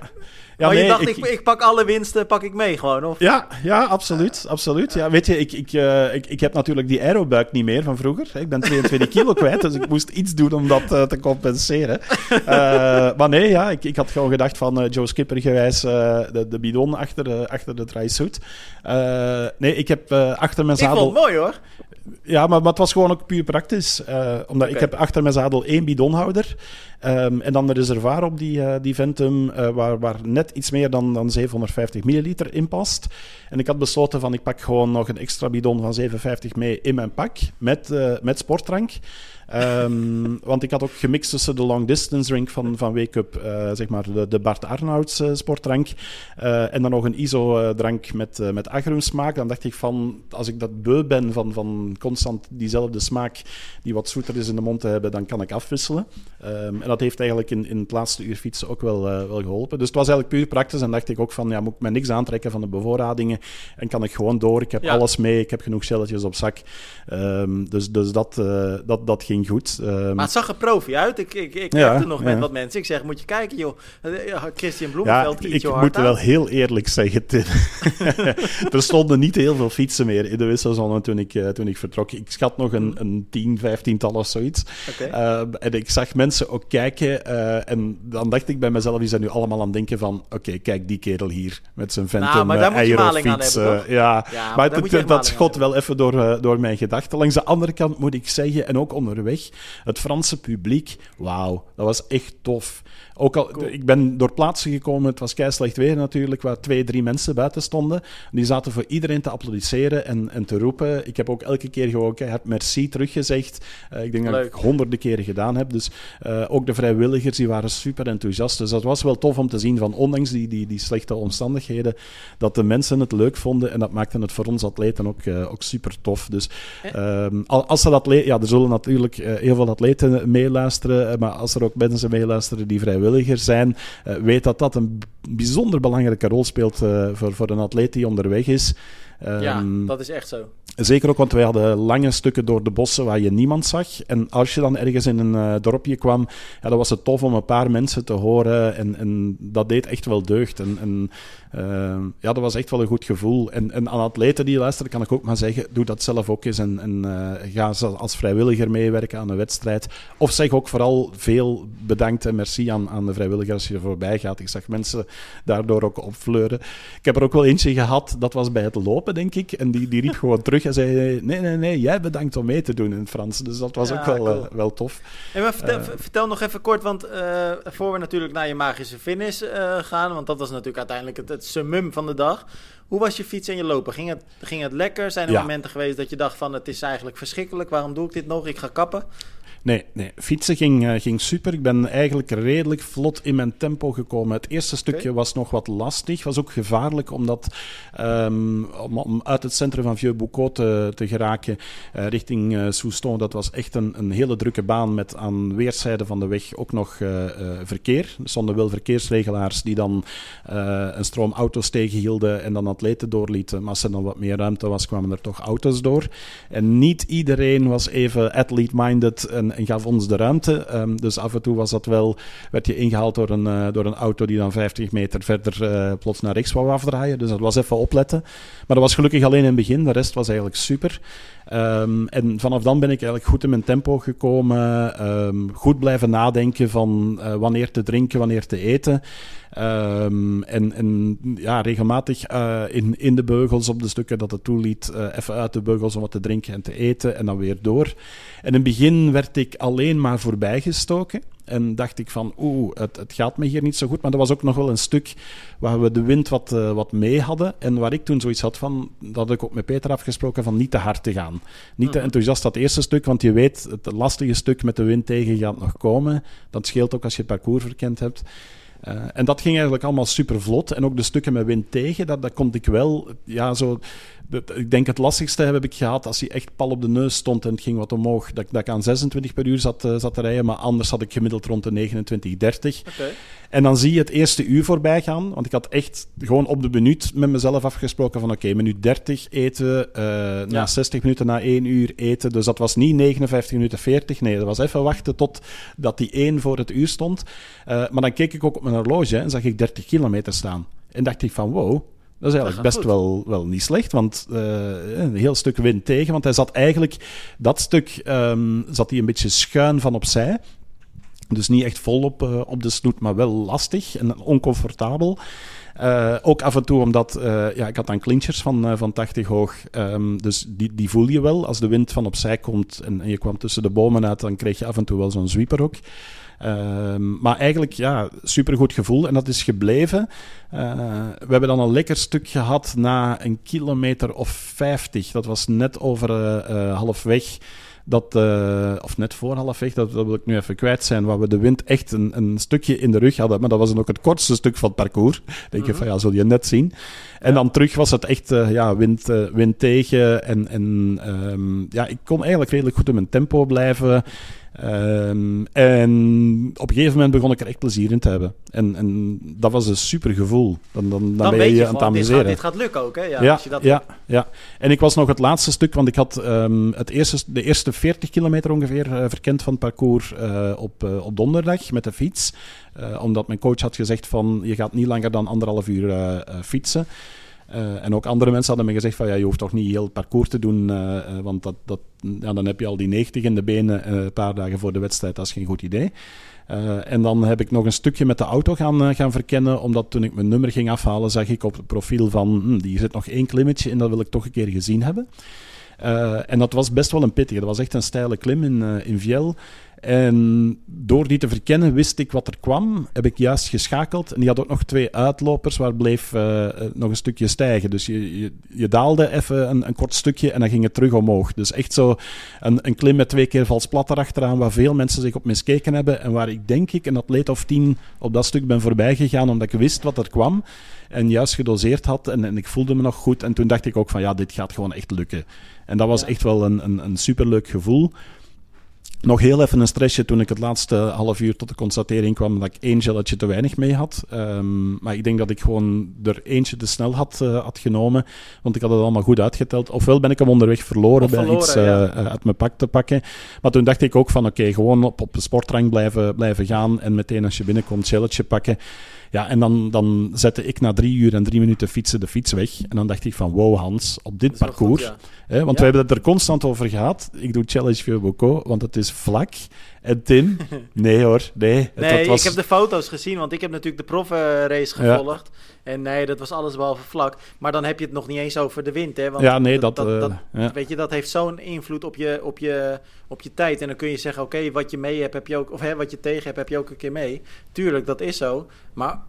Ja, oh, je nee, dacht, ik, ik, pak alle winsten, pak ik mee gewoon, of? Ja, ja, absoluut. absoluut. Ja, weet je, ik, ik, eh, ik, ik heb natuurlijk die aerobuik niet meer van vroeger. Ik ben 22 kilo <laughs> kwijt, dus ik moest iets doen om dat eh, te compenseren. <laughs> Eh, maar nee, ja, ik, ik had gewoon gedacht van Joe Skipper gewijs de, de bidon achter de, achter de. Eh nee, ik heb achter mijn Ik vond zadel... het mooi hoor. Ja, maar, maar het was gewoon ook puur praktisch. eh, omdat ik heb achter mijn zadel één bidonhouder. ehm, en dan de reservoir op die, eh, die Ventum, eh, waar, waar net iets meer dan, dan 750 milliliter in past. En ik had besloten van, ik pak gewoon nog een extra bidon van 750 mee in mijn pak, met, met sportdrank. Ehm, want ik had ook gemixt tussen de long distance drink van, van Wake Up, eh, zeg maar de, de Bart Arnouds eh, sportdrank. eh, en dan nog een ISO-drank met, met agrumsmaak. Dan dacht ik van, als ik dat beu ben van, van constant diezelfde smaak die wat zoeter is in de mond te hebben, dan kan ik afwisselen. Ehm, en dat heeft eigenlijk in, in het laatste uur fietsen ook wel, wel geholpen. Dus het was eigenlijk puur praktisch. En dacht ik ook van, ja, moet ik me niks aantrekken van de bevoorradingen. En kan ik gewoon door. Ik heb Ja. alles mee. Ik heb genoeg shelletjes op zak. Ehm, dus dus dat, dat, dat ging goed. Ehm, Maar het zag er profi uit. Ik, ik, ik Ja, heb er nog ja. met wat mensen. Ik zeg, moet je kijken joh. Eh, ja, Christian ja, Bloemenveld, ik iets moet wel heel eerlijk zeggen, Tim. <laughs> <laughs> er stonden niet heel veel fietsen meer in de wisselzone toen ik, eh, toen ik vertrok. Ik schat nog een, een 10, 15 tal of zoiets. Eh, en ik zag mensen ook kijken. eh, en dan dacht ik bij mezelf, die zijn nu allemaal aan het denken van... Oké, kijk die kerel hier met zijn Nou, eh, aerofiets, eh, toch? ja, Ja, maar maar dat schot wel even door, eh, door mijn gedachten. Langs de andere kant moet ik zeggen, en ook onderweg, het Franse publiek, wauw, dat was echt tof. Ook al, Cool. ik ben door plaatsen gekomen, het was keislecht weer natuurlijk, waar twee, drie mensen buiten stonden. Die zaten voor iedereen te applaudisseren en, en te roepen. Ik heb ook elke keer gewoon keihard merci teruggezegd. Eh, ik denk dat ik honderden keren gedaan heb. Dus eh, ook de vrijwilligers, die waren super enthousiast. Dus dat was wel tof om te zien van, ondanks die, die, die slechte omstandigheden, dat de mensen het leuk vonden. En dat maakte het voor ons atleten ook, eh, ook super tof. Dus ehm, al- als er atleten, ja, er zullen natuurlijk eh, heel veel atleten meeluisteren, eh, maar als er ook mensen meeluisteren die vrijwilliger zijn, eh, weet dat dat een bijzonder belangrijke rol speelt voor, voor een atleet die onderweg is. ja, Ehm, dat is echt zo. Zeker ook, want wij hadden lange stukken door de bossen waar je niemand zag. En als je dan ergens in een dorpje kwam, ja, dan was het tof om een paar mensen te horen. En, en dat deed echt wel deugd. En, en ja, dat was echt wel een goed gevoel. En, en aan atleten die luisteren, kan ik ook maar zeggen, doe dat zelf ook eens en, en uh, ga als vrijwilliger meewerken aan een wedstrijd. Of zeg ook vooral veel bedankt en merci aan, aan de vrijwilliger als je er voorbij gaat. Ik zag mensen daardoor ook opfleuren. Ik heb er ook wel eentje gehad, dat was bij het lopen, denk ik. En die, die riep gewoon <laughs> terug en zei, nee, nee, nee, jij bedankt om mee te doen in het Frans. Dus dat was ook wel, uh, wel tof. En maar vertel, uh, vertel, nog even kort, want voor we natuurlijk naar je magische finish gaan, want dat was natuurlijk uiteindelijk het, het summum van de dag. Hoe was je fiets en je lopen? Ging het, ging het lekker? Zijn er momenten geweest dat je dacht van het is eigenlijk verschrikkelijk, waarom doe ik dit nog? Ik ga kappen. Nee, nee. fietsen ging, uh, ging super. Ik ben eigenlijk redelijk vlot in mijn tempo gekomen. Het eerste stukje was nog wat lastig. Was ook gevaarlijk, omdat um, om, om, uit het centrum van Vieux-Boucau te, te, geraken uh, richting uh, Souston, dat was echt een, een hele drukke baan met aan weerszijden van de weg ook nog verkeer. Er stonden wel verkeersregelaars die dan een stroom auto's tegenhielden en dan atleten doorlieten. Maar als er dan wat meer ruimte was, kwamen er toch auto's door. En niet iedereen was even athlete-minded en en, gaf ons de ruimte. Um, dus af en toe was dat wel, werd je ingehaald door een, uh, door een auto die dan 50 meter verder uh, plots naar rechts wou afdraaien. Dus dat was even opletten. Maar dat was gelukkig alleen in het begin. De rest was eigenlijk super. Um, en vanaf dan ben ik eigenlijk goed in mijn tempo gekomen. Um, goed blijven nadenken van uh, wanneer te drinken, wanneer te eten. Um, en, en ja, regelmatig uh, in, in de beugels op de stukken dat het toeliet, uh, even uit de beugels om wat te drinken en te eten en dan weer door. En in het begin werd ik alleen maar voorbijgestoken. En dacht ik van, oeh, het, het, gaat me hier niet zo goed. Maar er was ook nog wel een stuk waar we de wind wat, uh, wat mee hadden. En waar ik toen zoiets had van, dat had ik ook met Peter afgesproken, van niet te hard te gaan. Niet te enthousiast dat eerste stuk, want je weet, het lastige stuk met de wind tegen gaat nog komen. Dat scheelt ook als je het parcours verkend hebt. Uh, en dat ging eigenlijk allemaal super vlot. En ook de stukken met wind tegen, dat, dat kon ik wel. Ja, zo, ik denk het lastigste heb ik gehad als hij echt pal op de neus stond en het ging wat omhoog. Dat, dat ik aan 26 per uur zat, uh, zat te rijden, maar anders had ik gemiddeld rond de 29, 30. Okay. En dan zie je het eerste uur voorbij gaan. Want ik had echt gewoon op de minuut met mezelf afgesproken van oké, okay, minuut 30 eten, uh, ja. na 60 minuten na 1 uur eten. Dus dat was niet 59 minuten 40. Nee, dat was even wachten tot dat die 1 voor het uur stond. Uh, maar dan keek ik ook op mijn horloge en zag ik 30 kilometer staan. En dacht ik van wow, dat is eigenlijk best wel, wel niet slecht, want uh, een heel stuk wind tegen. Want hij zat eigenlijk, dat stuk um, zat hij een beetje schuin van opzij. Dus niet echt vol op, uh, op de snoet, maar wel lastig en oncomfortabel. Uh, ook af en toe omdat, uh, ja, ik had dan clinchers van, uh, van 80 hoog. Um, dus die, die voel je wel. Als de wind van opzij komt en, en je kwam tussen de bomen uit, dan kreeg je af en toe wel zo'n sweeper ook. Um, maar eigenlijk, ja, supergoed gevoel. En dat is gebleven. we hebben dan een lekker stuk gehad na een kilometer of 50. Dat was net over halfweg dat, uh, of net voor halfweg, dat, dat wil ik nu even kwijt zijn, waar we de wind echt een, een stukje in de rug hadden. Maar dat was dan ook het kortste stuk van het parcours. <laughs> denk mm -hmm. je van ja, zul je net zien. En ja. dan terug was het echt uh, ja, wind, uh, wind tegen. En, en um, ja, ik kon eigenlijk redelijk goed in mijn tempo blijven. Um, en op een gegeven moment begon ik er echt plezier in te hebben. En, en dat was een super gevoel. Dan, dan, dan, dan ben je je aan het amuseren. Dit gaat, dit gaat lukken ook, hè? Ja, ja, als je dat ja, ja, En ik was nog het laatste stuk, want ik had um, het eerste, de eerste 40 kilometer ongeveer uh, verkend van het parcours uh, op, uh, op donderdag met de fiets. omdat mijn coach had gezegd van, je gaat niet langer dan anderhalf uur fietsen. Uh, en ook andere mensen hadden me gezegd van ja, je hoeft toch niet heel het parcours te doen, uh, want dat, dat, ja, dan heb je al die 90 in de benen een paar dagen voor de wedstrijd, dat is geen goed idee. en dan heb ik nog een stukje met de auto gaan, gaan verkennen, omdat toen ik mijn nummer ging afhalen, zag ik op het profiel van, hm, die zit nog één klimmetje en dat wil ik toch een keer gezien hebben. en dat was best wel een pittige, dat was echt een steile klim in, in Viel. En door die te verkennen wist ik wat er kwam, heb ik juist geschakeld. En die had ook nog twee uitlopers waar bleef uh, nog een stukje stijgen. Dus je, je, je daalde even een, een, kort stukje en dan ging het terug omhoog. Dus echt zo een, een klim met twee keer vals plat erachteraan, waar veel mensen zich op miskeken hebben. En waar ik denk ik een atleet of tien op dat stuk ben voorbij gegaan, omdat ik wist wat er kwam. En juist gedoseerd had en, en ik voelde me nog goed. En toen dacht ik ook van ja, dit gaat gewoon echt lukken. En dat was ja. echt wel een, een, een superleuk gevoel. Nog heel even een stressje toen ik het laatste half uur tot de constatering kwam dat ik één gelletje te weinig mee had. Um, maar ik denk dat ik gewoon er eentje te snel had, uh, had genomen, want ik had het allemaal goed uitgeteld. Ofwel ben ik hem onderweg verloren, bij iets uh, ja. uit mijn pak te pakken. Maar toen dacht ik ook van oké, okay, gewoon op, op de sportrang blijven, blijven gaan en meteen als je binnenkomt gelletje pakken. Ja, en dan, dan zette ik na drie uur en drie minuten fietsen de fiets weg. En dan dacht ik van, wow Hans, op dit parcours... goed, ja. Hè, want Ja. we hebben het er constant over gehad. Ik doe Challenge Vieux Bocaux, want het is vlak. En Tim, nee hoor, nee. Nee, dat was, ik heb de foto's gezien, want ik heb natuurlijk de profrace Ja. gevolgd. En nee, dat was alles behalve vlak. Maar dan heb je het nog niet eens over de wind, hè? Want Ja, nee, dat... eh, ja. Weet je, dat heeft zo'n invloed op je, op, je, op je tijd. En dan kun je zeggen, oké, wat je mee hebt, heb je ook... Of hè, wat je tegen hebt, heb je ook een keer mee. Tuurlijk, dat is zo. Maar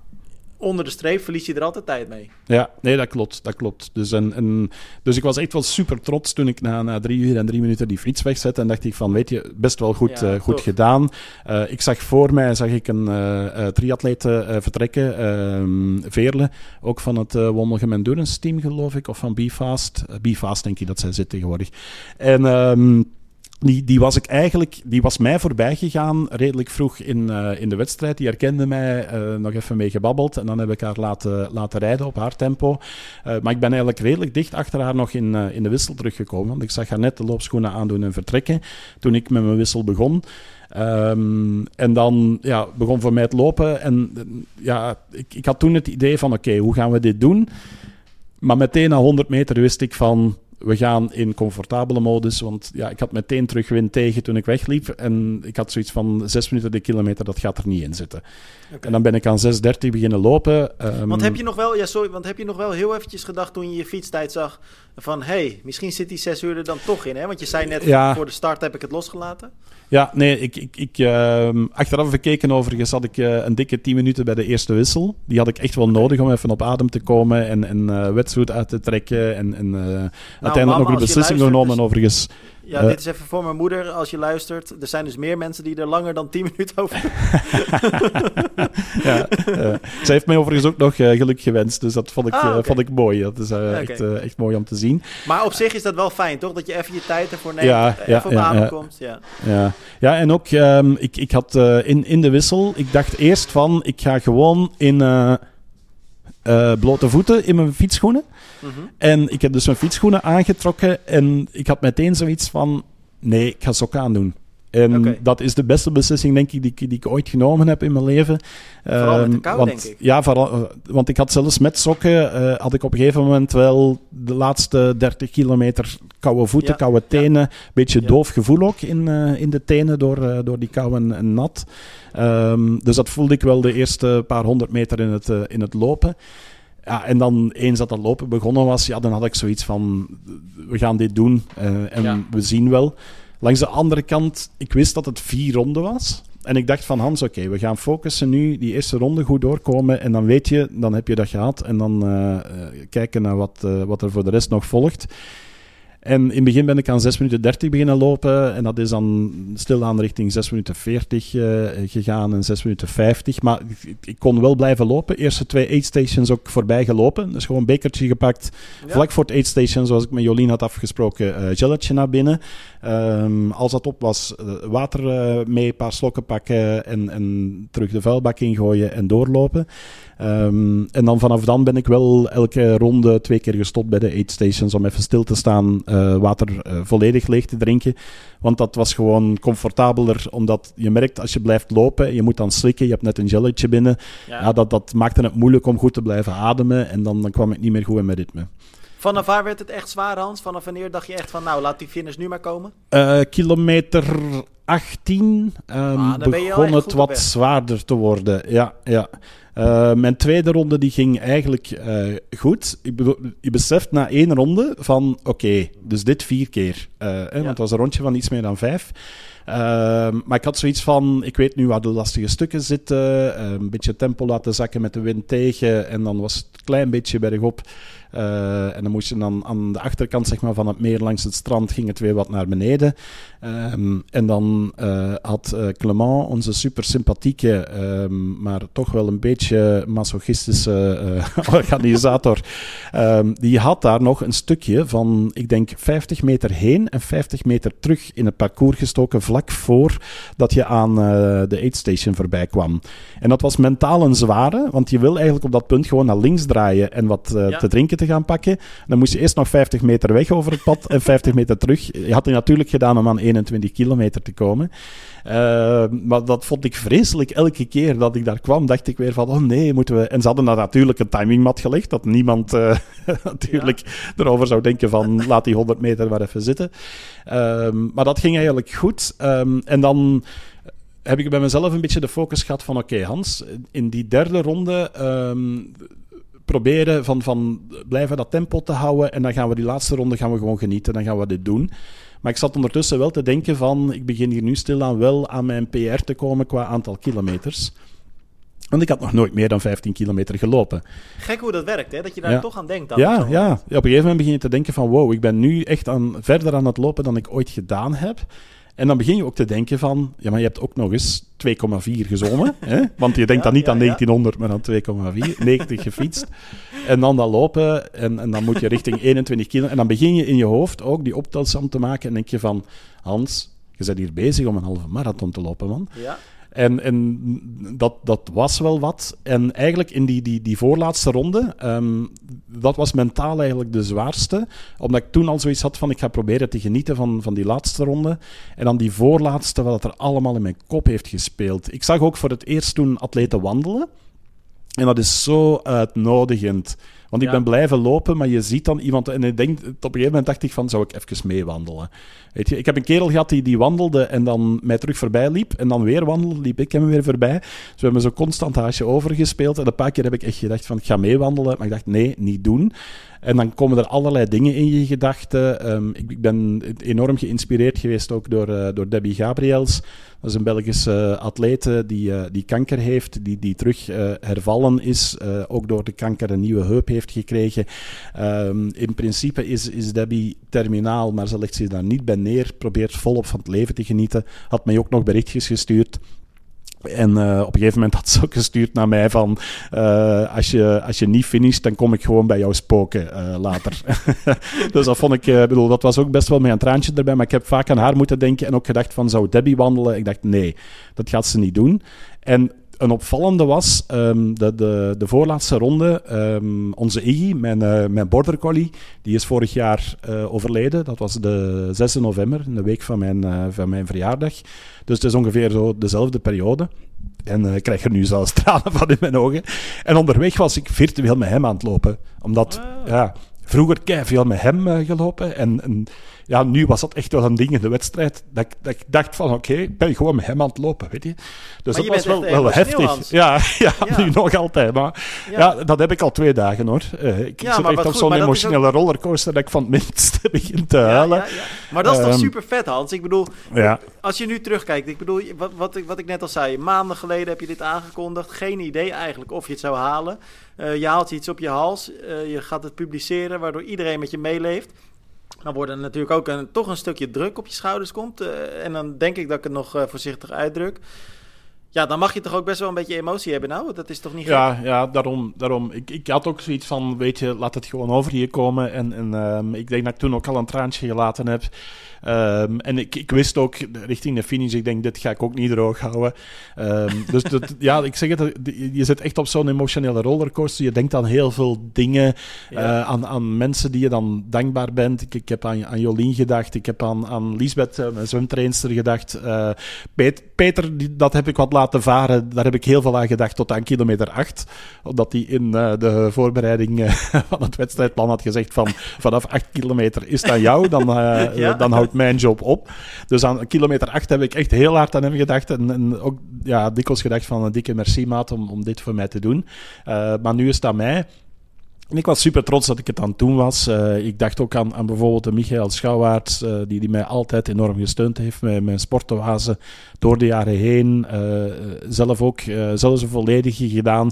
onder de streep verlies je er altijd tijd mee. Ja, nee, dat klopt. Dat klopt. Dus, en, en, dus ik was echt wel super trots toen ik na, na drie uur en drie minuten die fiets wegzette. En dacht ik van, weet je, best wel goed, Ja, eh, goed tof. gedaan. Eh, ik zag voor mij zag ik een eh, triatleet vertrekken, ehm, Veerle. Ook van het uh, Wommelgem Endurance team, geloof ik. Of van BeFast. Uh, BeFast, denk ik dat zij zit tegenwoordig. En... ehm, die, die was ik eigenlijk, die was mij voorbij gegaan redelijk vroeg in, eh, in de wedstrijd. Die herkende mij eh, nog even mee gebabbeld. En dan heb ik haar laten, laten rijden op haar tempo. Eh, maar ik ben eigenlijk redelijk dicht achter haar nog in, in de wissel teruggekomen. Want ik zag haar net de loopschoenen aandoen en vertrekken. Toen ik met mijn wissel begon. Ehm, en dan ja, begon voor mij het lopen. En ja, ik, ik had toen het idee van: oké, hoe gaan we dit doen? Maar meteen na 100 meter wist ik van we gaan in comfortabele modus. Want ja, ik had meteen terugwind tegen toen ik wegliep. En ik had zoiets van zes minuten de kilometer, dat gaat er niet in zitten. En dan ben ik aan 6.30 beginnen lopen. ehm, Want heb je nog wel, ja, sorry, want heb je nog wel heel eventjes gedacht toen je je fietstijd zag van, hé, hey, misschien zit die zes uur er dan toch in, hè? Want je zei net, Ja. voor de start heb ik het losgelaten. Ja, nee, ik, ik, ik, ehm, achteraf gekeken overigens had ik eh, een dikke 10 minuten bij de eerste wissel. Die had ik echt wel nodig om even op adem te komen en, en wetsuit uit te trekken. En, en eh, uiteindelijk mama, nog een beslissing genomen dus- overigens. Ja, Eh. dit is even voor mijn moeder, als je luistert. Er zijn dus meer mensen die er langer dan 10 <laughs> minuten over <laughs> ja, zij heeft mij overigens ook nog eh, geluk gewenst, dus dat vond ik, Ah, vond ik mooi. Dat is echt, echt mooi om te zien. Maar op zich is dat wel fijn, toch? Dat je even je tijd ervoor neemt, Ja, even ja, op ja, ja. komt. Ja. Ja, ja en ook, ehm, ik, ik had in, in de wissel, ik dacht eerst van, ik ga gewoon in blote voeten in mijn fietsschoenen. En ik heb dus mijn fietsschoenen aangetrokken en ik had meteen zoiets van, nee, ik ga sokken aandoen. En dat is de beste beslissing, denk ik, die, ik- die ik ooit genomen heb in mijn leven. Vooral met de Ehm, kou, want, denk ik. Ja, vooral, eh, want ik had zelfs met sokken, eh, had ik op een gegeven moment wel de laatste 30 kilometer koude voeten, Ja, koude ja. tenen. Beetje Ja. doof gevoel ook in, eh, in de tenen door, door die kou en, en nat. Ehm, dus dat voelde ik wel de eerste paar honderd meter in het, in het lopen. Ja, en dan eens dat dat lopen begonnen was, ja, dan had ik zoiets van, we gaan dit doen eh, en Ja. we zien wel. Langs de andere kant, ik wist dat het vier ronden was. En ik dacht van Hans, oké, we gaan focussen nu, die eerste ronde goed doorkomen. En dan weet je, dan heb je dat gehad. En dan eh, kijken naar wat, wat er voor de rest nog volgt. En in het begin ben ik aan 6 minuten 30 beginnen lopen. En dat is dan stilaan richting 6 minuten 40 eh, gegaan en 6 minuten 50. Maar ik, ik kon wel blijven lopen. Eerste twee aid stations ook voorbij gelopen. Dus gewoon een bekertje gepakt. Ja. Vlak voor het aid station, zoals ik met Jolien had afgesproken, eh gelletje naar binnen. Ehm, als dat op was, eh, water mee, een paar slokken pakken en, en terug de vuilbak ingooien en doorlopen. Ehm, en dan vanaf dan ben ik wel elke ronde twee keer gestopt bij de aid stations om even stil te staan, eh, water eh, volledig leeg te drinken. Want dat was gewoon comfortabeler, omdat je merkt als je blijft lopen, je moet dan slikken, je hebt net een gelletje binnen. Ja. Ja, dat, dat maakte het moeilijk om goed te blijven ademen en dan, dan kwam ik niet meer goed in mijn ritme. Vanaf waar werd het echt zwaar, Hans? Vanaf wanneer dacht je echt van, nou, laat die finish nu maar komen? Eh, kilometer 18 ehm, Ah, begon het wat zwaarder te worden. Ja, ja. Eh, mijn tweede ronde die ging eigenlijk eh, goed. Ik bedoel, je beseft na één ronde van oké, dus dit vier keer. Eh, hè, Want het was een rondje van iets meer dan vijf. Ehm, maar ik had zoiets van, ik weet nu waar de lastige stukken zitten. een beetje tempo laten zakken met de wind tegen. En dan was het een klein beetje bergop. Eh, en dan moest je dan aan de achterkant zeg maar, van het meer langs het strand ging het weer wat naar beneden. Ehm, en dan eh, had eh, Clement, onze super sympathieke, ehm, maar toch wel een beetje masochistische eh, <laughs> organisator, ehm, die had daar nog een stukje van, ik denk, 50 meter heen en 50 meter terug in het parcours gestoken, vlak voor dat je aan de aid station voorbij kwam. En dat was mentaal een zware, want je wil eigenlijk op dat punt gewoon naar links draaien en wat Ja. te drinken te gaan pakken. Dan moest je eerst nog 50 meter weg over het pad en 50 meter terug. Je had het natuurlijk gedaan om aan 21 kilometer te komen. Eh, maar dat vond ik vreselijk. Elke keer dat ik daar kwam, dacht ik weer van, oh nee, moeten we... En ze hadden daar natuurlijk een timingmat gelegd, dat niemand uh, <laughs> natuurlijk erover zou denken van, <laughs> laat die 100 meter maar even zitten. Um, maar dat ging eigenlijk goed. Um, en dan heb ik bij mezelf een beetje de focus gehad van, oké okay, Hans, in die derde ronde... Um, proberen van, van blijven dat tempo te houden en dan gaan we die laatste ronde gaan we gewoon genieten, dan gaan we dit doen. Maar ik zat ondertussen wel te denken van, ik begin hier nu stilaan wel aan mijn PR te komen qua aantal kilometers. Want ik had nog nooit meer dan 15 kilometer gelopen. Gek hoe dat werkt, hè? Dat je daar toch aan denkt. Dan ja, ja, op een gegeven moment begin je te denken van... wow, ik ben nu echt aan, verder aan het lopen dan ik ooit gedaan heb. En dan begin je ook te denken van... ja, maar je hebt ook nog eens 2,4 gezongen. <laughs> hè? Want je denkt dan niet aan 1900, maar aan 2,4. 90 gefietst. En dan dat lopen. En, en dan moet je richting 21 kilo. En dan begin je in je hoofd ook die optelsom te maken. En denk je van... Hans, je bent hier bezig om een halve marathon te lopen, man. Ja. En, en dat, dat was wel wat. En eigenlijk in die, die, die voorlaatste ronde, um, dat was mentaal eigenlijk de zwaarste. Omdat ik toen al zoiets had van, ik ga proberen te genieten van, van die laatste ronde. En dan die voorlaatste, wat er allemaal in mijn kop heeft gespeeld. Ik zag ook voor het eerst toen atleten wandelen. En dat is zo uitnodigend. Want ik ben blijven lopen, maar je ziet dan iemand... En ik denk, op een gegeven moment dacht ik van, zou ik even meewandelen? Weet je, ik heb een kerel gehad die, die wandelde en dan mij terug voorbij liep. En dan weer wandelde, liep ik hem weer voorbij. Dus we hebben zo constant haasje overgespeeld. En een paar keer heb ik echt gedacht van, ik ga meewandelen. Maar ik dacht, nee, niet doen. En dan komen er allerlei dingen in je gedachten. Um, ik, ik, ben enorm geïnspireerd geweest ook door, uh, door Debbie Gabriels. Dat is een Belgische uh, atlete die, uh, die kanker heeft, die, die terug hervallen is. ook door de kanker een nieuwe heup heeft gekregen. Um, in principe is, is Debbie terminaal, maar ze legt zich daar niet bij neer. Probeert volop van het leven te genieten. Had mij ook nog berichtjes gestuurd en uh, op een gegeven moment had ze ook gestuurd naar mij van... Uh, als, je, als je niet finisht, dan kom ik gewoon bij jou spoken uh, later. <laughs> dus dat vond ik... bedoel, dat was ook best wel met een traantje erbij. Maar ik heb vaak aan haar moeten denken en ook gedacht van... Zou Debbie wandelen? Ik dacht, nee, dat gaat ze niet doen. En een opvallende was um, de, de, de voorlaatste ronde. Um, onze Iggy, mijn, uh, mijn border collie, die is vorig jaar uh, overleden. Dat was de 6 november, de week van mijn, uh, van mijn verjaardag. Dus het is ongeveer zo dezelfde periode. En ik krijg er nu zelfs <laughs> tranen van in mijn ogen. En onderweg was ik virtueel met hem aan het lopen. Omdat, wow. ja, vroeger kei veel met hem gelopen. En, en ja, nu was dat echt wel een ding in de wedstrijd. Dat, dat ik dacht van, oké, okay, ik ben gewoon met hem aan het lopen, weet je. Dus maar dat je was wel, wel heftig. Ja, <laughs> ja, ja, nu nog altijd. Maar ja. ja. dat heb ik al twee dagen, hoor. Uh, ik ja, zit echt op zo'n emotionele ook... rollercoaster dat ik van het minste <laughs> begin te huilen. Maar dat is toch um, super vet, Hans? Ik bedoel, als je nu terugkijkt, ik bedoel, wat, wat, ik, wat ik net al zei, maanden geleden heb je dit aangekondigd. Geen idee eigenlijk of je het zou halen. Uh, je haalt iets op je hals, uh, je gaat het publiceren, waardoor iedereen met je meeleeft. Dan wordt er natuurlijk ook een, toch een stukje druk op je schouders komt. Uh, en dan denk ik dat ik het nog uh, voorzichtig uitdruk. Ja, dan mag je toch ook best wel een beetje emotie hebben nou? Dat is toch niet Ja, ja daarom. daarom. Ik, ik had ook zoiets van, weet je, laat het gewoon over je komen. En, en um, ik denk dat ik toen ook al een traantje gelaten heb. Um, en ik, ik wist ook richting de finish, ik denk, dit ga ik ook niet droog houden. Um, <laughs> dus dat, ja, ik zeg het, je zit echt op zo'n emotionele rollercoaster. Je denkt aan heel veel dingen, ja. uh, aan, aan mensen die je dan dankbaar bent. Ik, ik heb aan, aan Jolien gedacht, ik heb aan, aan Lisbeth, uh, mijn zwemtrainster, gedacht. Uh, Pet, Peter, die, dat heb ik wat laten varen. Daar heb ik heel veel aan gedacht tot aan kilometer 8. Omdat hij in de voorbereiding <laughs> van het wedstrijdplan had gezegd van vanaf 8 kilometer is aan jou, dan, ja. dan houdt mijn job op. Dus aan kilometer 8 heb ik echt heel hard aan hem gedacht. En, ook ja, dikwijls gedacht van een dikke merci maat om, om dit voor mij te doen. Uh, maar nu is het aan mij. En ik was super trots dat ik het aan het doen was. Uh, ik dacht ook aan, aan bijvoorbeeld de Michael Schouwaerts, uh, die, die mij altijd enorm gesteund heeft met mijn sportoase door de jaren heen. Uh, zelf ook zelfs een volledige gedaan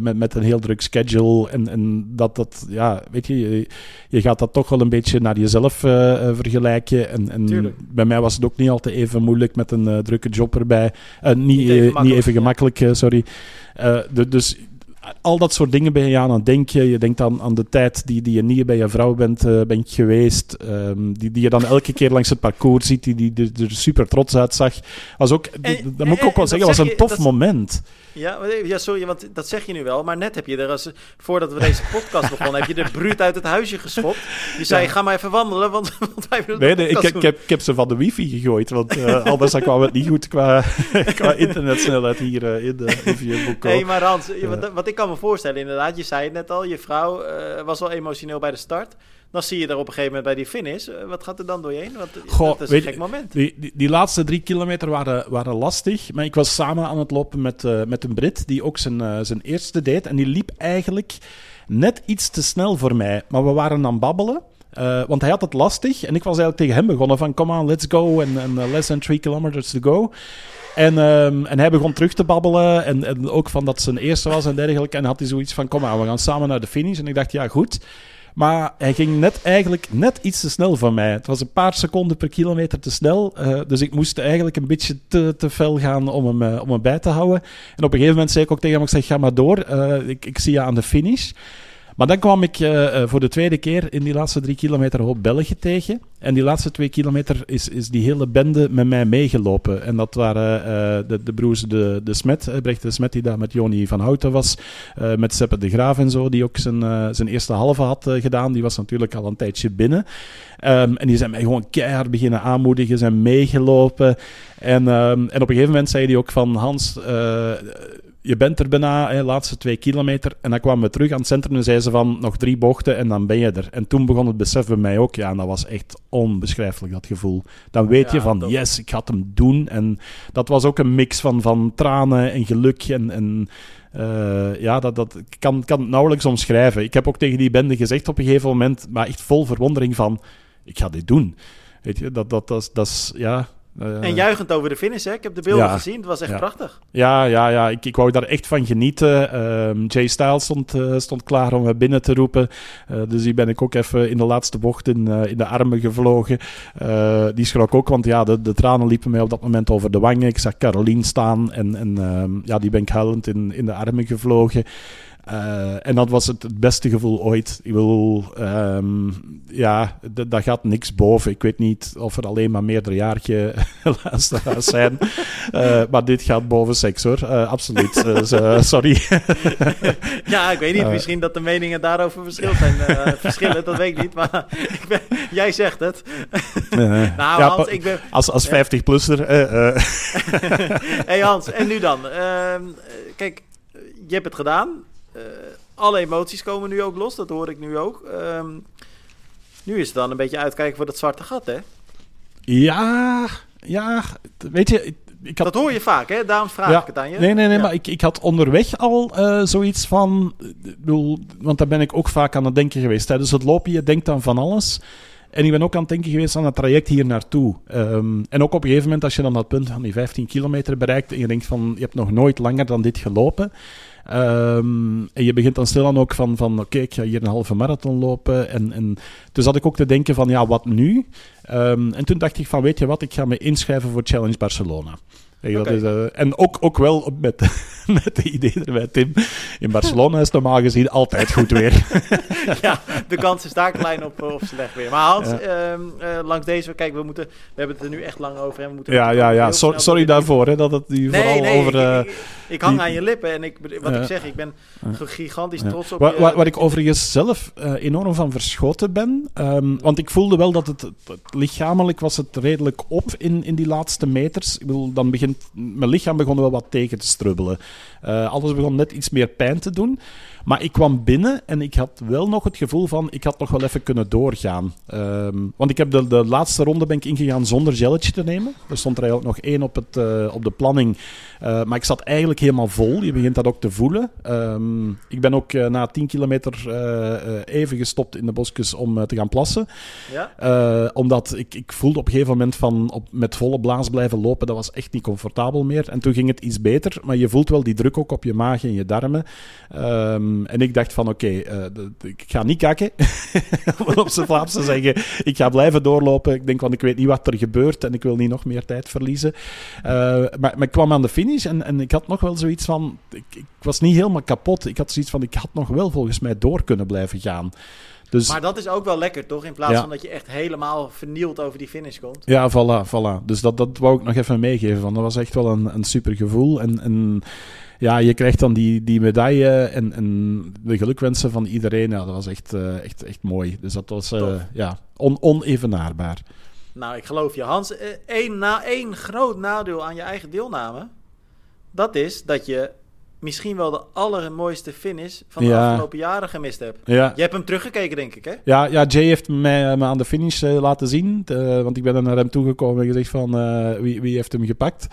met, met een heel druk schedule. En, en dat, dat, ja, weet je, je, je gaat dat toch wel een beetje naar jezelf vergelijken. En, en bij mij was het ook niet altijd even moeilijk met een drukke job erbij. niet, niet, even niet even gemakkelijk, sorry. de, dus al dat soort dingen ben je aan het denken. Je denkt aan, aan de tijd die, die je niet bij je vrouw bent, uh, bent geweest. Um, die, die je dan elke keer langs het parcours ziet, die, die, er super trots uitzag. Was ook, en, dat moet ik ook wel zeggen, was een tof moment. Ja, ja, sorry, want dat zeg je nu wel. Maar net heb je er, als, voordat we deze podcast <laughs> begonnen, heb je de bruut uit het huisje geschopt. Je zei, ga maar even wandelen, want, <laughs> want wij willen Nee, nee ik, ik, heb, ik heb ze van de wifi gegooid, want uh, <laughs> anders kwam het niet goed qua, qua internetsnelheid hier uh, in, de, in Nee, maar Hans, wat, wat, ik kan me voorstellen, inderdaad, je zei het net al, je vrouw uh, was wel emotioneel bij de start. Dan zie je er op een gegeven moment bij die finish. Uh, wat gaat er dan door je heen? Want Goh, dat is een gek moment. Die, die, die, laatste drie kilometer waren, waren lastig. Maar ik was samen aan het lopen met, uh, met een Brit die ook zijn, zijn eerste deed. En die liep eigenlijk net iets te snel voor mij. Maar we waren aan babbelen. Uh, want hij had het lastig. En ik was eigenlijk tegen hem begonnen van... Come on, let's go. En, en uh, less than three kilometers to go. En, um, en hij begon terug te babbelen. En, en ook van dat zijn eerste was en dergelijke. En had hij zoiets van... Kom aan, we gaan samen naar de finish. En ik dacht, ja, goed. Maar hij ging net eigenlijk net iets te snel van mij. Het was een paar seconden per kilometer te snel. Uh, dus ik moest eigenlijk een beetje te, te fel gaan om hem, uh, om hem bij te houden. En op een gegeven moment zei ik ook tegen hem, ik zeg, ga maar door. Uh, ik, ik zie je aan de finish. Maar dan kwam ik uh, voor de tweede keer in die laatste drie kilometer op België tegen. En die laatste twee kilometer is, is die hele bende met mij meegelopen. En dat waren uh, de, de broers de, de Smet, Brecht de Smet, die daar met Joni van Houten was. Met Seppe de Graaf en zo, die ook zijn, zijn eerste halve had gedaan. Die was natuurlijk al een tijdje binnen. Um, en die zijn mij gewoon keihard beginnen aanmoedigen, zijn meegelopen. En, um, en op een gegeven moment zei hij ook van Hans je bent er bijna, de laatste twee kilometer. En dan kwamen we terug aan het centrum en zeiden ze van nog drie bochten en dan ben je er. En toen begon het besef bij mij ook. Ja, en dat was echt onbeschrijfelijk, dat gevoel. Dan weet je van, yes, ik ga het hem doen. En dat was ook een mix van, van tranen en geluk en... en uh, ja, dat, dat kan, kan het nauwelijks omschrijven. Ik heb ook tegen die bende gezegd op een gegeven moment, maar echt vol verwondering van, ik ga dit doen. Weet je, dat, dat, dat, dat is, ja, uh, en juichend over de finish, hè? Ik heb de beelden ja, gezien, het was echt ja. prachtig. Ja, ja, ja. Ik, ik wou daar echt van genieten. Uh, Jay Styles stond, uh, stond klaar om me binnen te roepen. dus die ben ik ook even in de laatste bocht in, in de armen gevlogen. die schrok ook, want ja, de, de tranen liepen mij op dat moment over de wangen. Ik zag Caroline staan en, en ehm, ja, die ben ik huilend in, in de armen gevlogen. Uh, en dat was het, het, beste gevoel ooit. Ik wil, um, ja, daar gaat niks boven. Ik weet niet of er alleen maar meerderjarige <laughs> luisteraars zijn. Uh, maar dit gaat boven seks hoor. Uh, absoluut. sorry. <laughs> ja, ik weet niet. Misschien dat de meningen daarover verschil zijn. verschillen, dat weet ik niet. Maar <laughs> ik ben, jij zegt het. nou, ja, Hans, ik ben... Als, als 50-plusser. hey Hans, en nu dan? Ehm, kijk, je hebt het gedaan. Uh, alle emoties komen nu ook los, dat hoor ik nu ook. Um, nu is het dan een beetje uitkijken voor dat zwarte gat, hè? Ja, ja, weet je... Ik had... Dat hoor je vaak, hè? Daarom vraag ja, ik het aan je. Nee, nee, nee, ja. maar ik, ik had onderweg al uh, zoiets van... Bedoel, want daar ben ik ook vaak aan het denken geweest. Tijdens het lopen, je denkt aan van alles. En ik ben ook aan het denken geweest aan het traject hier naartoe. Um, en ook op een gegeven moment, als je dan dat punt van die 15 kilometer bereikt... en je denkt van, je hebt nog nooit langer dan dit gelopen... Um, en je begint dan stilaan ook van, van oké, ik ga hier een halve marathon lopen. En, en toen zat ik ook te denken van, ja, wat nu? Um, en toen dacht ik van, weet je wat, ik ga me inschrijven voor Challenge Barcelona. Okay. Is, uh, en ook, ook wel met, <laughs> met de idee erbij, Tim. In Barcelona is normaal gezien altijd goed weer. <laughs> ja, de kans is daar klein op, op slecht weer. Maar Hans, ja. um, uh, langs deze, kijk, we, moeten, we hebben het er nu echt lang over. En we moeten ja, ja, ja. So, sorry daarvoor, hè, dat het nu nee, vooral nee, over... Uh, ik, ik, ik, hang die, aan je lippen en ik, wat ik zeg, ik ben gigantisch trots op je. Waar, waar ik overigens zelf enorm van verschoten ben, um, want ik voelde wel dat het, lichamelijk was het redelijk op in, in die laatste meters. Ik bedoel, dan mijn lichaam begon wel wat tegen te strubbelen. Uh, alles begon net iets meer pijn te doen. Maar ik kwam binnen en ik had wel nog het gevoel van, ik had nog wel even kunnen doorgaan. Um, want ik heb de, de laatste ronde ben ik ingegaan zonder gelletje te nemen. Er stond er eigenlijk nog één op, het, uh, op de planning. Uh, maar ik zat eigenlijk helemaal vol. Je begint dat ook te voelen. Um, ik ben ook uh, na 10 kilometer even gestopt in de bosjes om te gaan plassen. Ja? omdat ik, ik voelde op een gegeven moment van op, met volle blaas blijven lopen, dat was echt niet comfortabel meer. En toen ging het iets beter, maar je voelt wel die druk ook op je maag en je darmen. Ehm, en ik dacht van, oké, eh, ik ga niet kakken, <laughs> om op zijn Vlaams te zeggen. Ik ga blijven doorlopen. Ik denk, want ik weet niet wat er gebeurt en ik wil niet nog meer tijd verliezen. Uh, maar, maar, ik kwam aan de finish en, en ik had nog wel zoiets van, ik, ik was niet helemaal kapot. Ik had zoiets van, ik had nog wel volgens mij door kunnen blijven gaan. Dus, maar dat is ook wel lekker, toch? In plaats van dat je echt helemaal vernield over die finish komt. Ja, voilà, voilà. Dus dat, dat wou ik nog even meegeven. Van. Dat was echt wel een, een super gevoel. En, en ja, je krijgt dan die, die medaille en, en de gelukwensen van iedereen. Ja, dat was echt, uh, echt, echt mooi. Dus dat was uh, ja, on, onevenaarbaar. Nou, ik geloof je. Hans, één, na, één groot nadeel aan je eigen deelname... dat is dat je misschien wel de allermooiste finish van de afgelopen jaren gemist heb. Ja. Je hebt hem teruggekeken, denk ik, hè? Ja, ja Jay heeft mij, me aan de finish uh, laten zien. want ik ben er naar hem toegekomen en gezegd van uh, wie, wie heeft hem gepakt.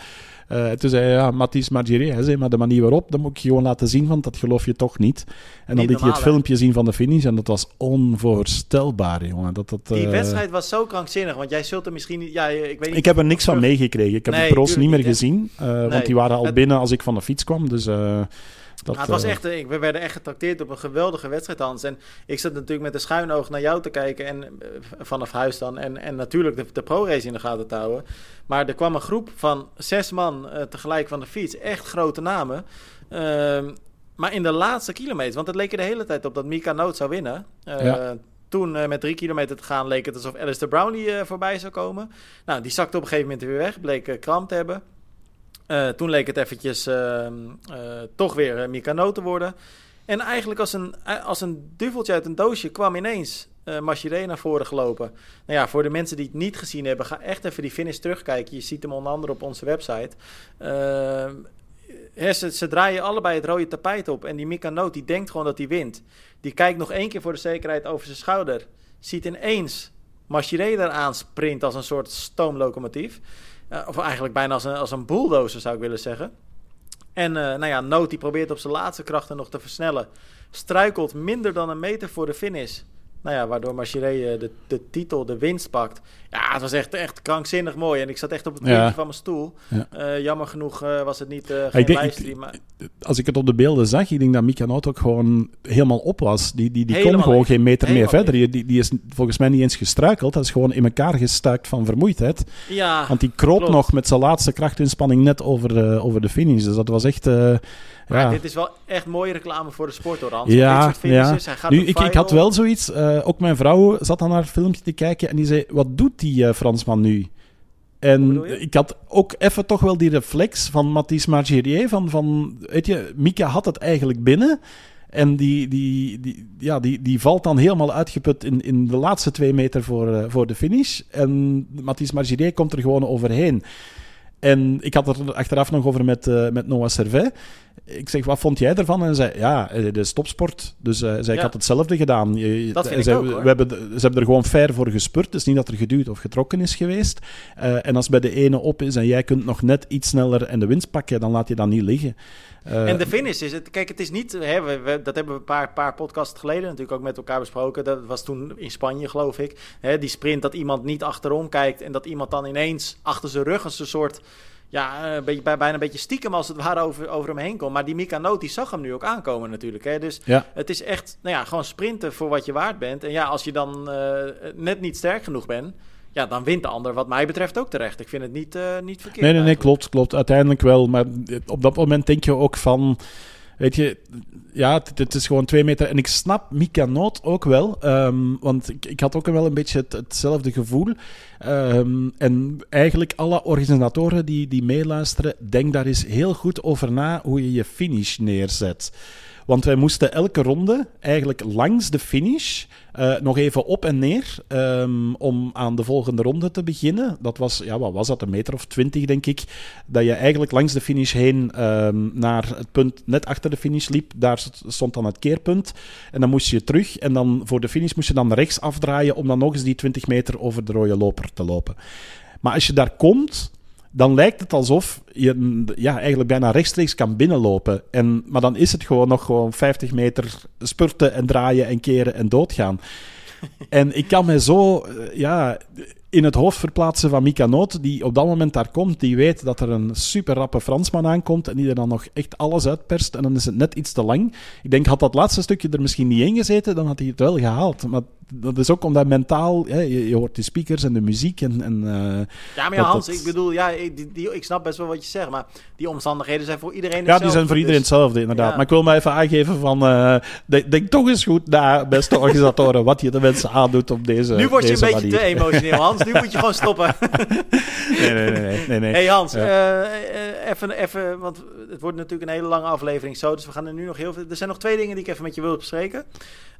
Uh, toen zei hij, ja, Mathis Margiri, hij zei, maar de manier waarop, dat moet ik gewoon laten zien, want dat geloof je toch niet. En dan liet hij het filmpje zien van de finish en dat was onvoorstelbaar, jongen. Dat, dat, Die wedstrijd was zo krankzinnig, want jij zult er misschien niet... Ja, ik, weet niet ik heb er niks van meegekregen. Ik heb de pro's niet meer gezien, nee. want die waren al binnen als ik van de fiets kwam, dus... Dat, nou, het was echt, eh, we werden echt getrakteerd op een geweldige wedstrijd, Hans. En ik zat natuurlijk met een schuin oog naar jou te kijken. En eh, vanaf huis dan. En, en natuurlijk de, de pro-race in de gaten te houden. Maar er kwam een groep van zes man uh, tegelijk van de fiets. Echt grote namen. Uh, maar in de laatste kilometer, want het leek er de hele tijd op dat Mika Noot zou winnen. Uh, ja. Toen met drie kilometer te gaan leek het alsof Alistair Brownlee voorbij zou komen. Nou, die zakte op een gegeven moment weer weg. Bleek kramp te hebben. Uh, toen leek het eventjes uh, uh, toch weer Mikano te worden. En eigenlijk als een, als een duveltje uit een doosje kwam ineens uh, Machiré naar voren gelopen. Nou ja, voor de mensen die het niet gezien hebben, ga echt even die finish terugkijken. Je ziet hem onder andere op onze website. Ze, draaien allebei het rode tapijt op. En die Mikano die denkt gewoon dat hij wint. Die kijkt nog één keer voor de zekerheid over zijn schouder. Ziet ineens Machiré eraan sprint als een soort stoomlocomotief. Uh, of eigenlijk bijna als een, als een bulldozer zou ik willen zeggen. En uh, nou ja, Noot die probeert op zijn laatste krachten nog te versnellen. Struikelt minder dan een meter voor de finish. Nou ja, waardoor Marchiré uh, de, de titel, de winst pakt. Ja, het was echt, echt krankzinnig mooi. En ik zat echt op het puntje ja. van mijn stoel. Ja. Uh, jammer genoeg uh, was het niet uh, geen denk, livestream. Maar... Als ik het op de beelden zag, ik denk dat Mika Noot ook gewoon helemaal op was. Die, die, die kon gewoon geen meter helemaal meer verder. Die, die is volgens mij niet eens gestruikeld. Dat is gewoon in elkaar gestuikt van vermoeidheid. Ja, Want die kroop klopt. nog met zijn laatste krachtinspanning net over de, over de finish. Dus dat was echt... Maar ja. dit is wel echt mooie reclame voor de sport, hoor, Hans. Ja, dit soort finishes, ja. Hij gaat nu, ik, ik had wel zoiets... Uh, ook mijn vrouw zat dan naar het filmpje te kijken en die zei... Wat doet die uh, Fransman nu? En ik had ook even toch wel die reflex van Mathis Margerier. Van, van, weet je, Mika had het eigenlijk binnen. En die, die, die, ja, die, die valt dan helemaal uitgeput in, in de laatste twee meter voor, uh, voor de finish. En Mathis Margerier komt er gewoon overheen. En ik had er achteraf nog over met, uh, met Noah Servet. Ik zeg, wat vond jij ervan? En hij zei, ja, de stopsport. Dus uh, zei, ik had hetzelfde gedaan. Dat vind zei, ik ook, we hebben, Ze hebben er gewoon fair voor gespurt. Het is niet dat er geduwd of getrokken is geweest. Uh, en als bij de ene op is en jij kunt nog net iets sneller en de winst pakken, dan laat je dat niet liggen. Uh, en de finish is het. Kijk, het is niet. Hè, we, we, dat hebben we een paar, paar podcasts geleden natuurlijk ook met elkaar besproken. Dat was toen in Spanje, geloof ik. Hè, die sprint dat iemand niet achterom kijkt en dat iemand dan ineens achter zijn rug als een soort ja, een beetje, bijna een beetje stiekem als het ware over, over hem heen komt. Maar die Mika Noot, die zag hem nu ook aankomen natuurlijk. Hè? Dus ja. het is echt, nou ja, gewoon sprinten voor wat je waard bent. En ja, als je dan uh, net niet sterk genoeg bent, ja, dan wint de ander wat mij betreft ook terecht. Ik vind het niet, uh, niet verkeerd. Nee, nee, nee, klopt, klopt. Uiteindelijk wel. Maar op dat moment denk je ook van... Weet je, ja, het, is gewoon twee meter. En ik snap Mika Noot ook wel. Um, want ik, ik, had ook wel een beetje het, hetzelfde gevoel. Um, en eigenlijk alle organisatoren die, die meeluisteren, denk daar eens heel goed over na hoe je je finish neerzet. Want wij moesten elke ronde eigenlijk langs de finish uh, nog even op en neer um, om aan de volgende ronde te beginnen. Dat was, ja, wat was dat, een meter of twintig, denk ik. Dat je eigenlijk langs de finish heen um, naar het punt net achter de finish liep. Daar stond dan het keerpunt. En dan moest je terug. En dan voor de finish moest je dan rechts afdraaien om dan nog eens die 20 meter over de rode loper te lopen. Maar als je daar komt, dan lijkt het alsof je ja, eigenlijk bijna rechtstreeks kan binnenlopen. En, maar dan is het gewoon nog gewoon 50 meter spurten en draaien en keren en doodgaan. <laughs> en ik kan me zo, ja, in het hoofd verplaatsen van Mika Noot, die op dat moment daar komt, die weet dat er een super rappe Fransman aankomt en die er dan nog echt alles uitperst en dan is het net iets te lang. Ik denk, had dat laatste stukje er misschien niet in gezeten, dan had hij het wel gehaald. Maar dat is ook omdat mentaal, hè, je, je, hoort de speakers en de muziek en... en uh, ja, maar ja, Hans, ik bedoel, ja, ik, die, ik snap best wel wat je zegt, maar die omstandigheden zijn voor iedereen hetzelfde. Ja, die zijn voor iedereen dus- hetzelfde, inderdaad. Maar ik wil maar even aangeven van, uh, denk, denk, toch eens goed na, beste organisatoren, wat je de mensen aandoet op deze Nu word je een beetje te emotioneel, Hans. Nu moet je gewoon stoppen. <laughs> nee, nee, nee, nee, nee. Hey Hans, ja. uh, even, even, want het wordt natuurlijk een hele lange aflevering zo, dus we gaan er nu nog heel veel... Er zijn nog twee dingen die ik even met je wil bespreken.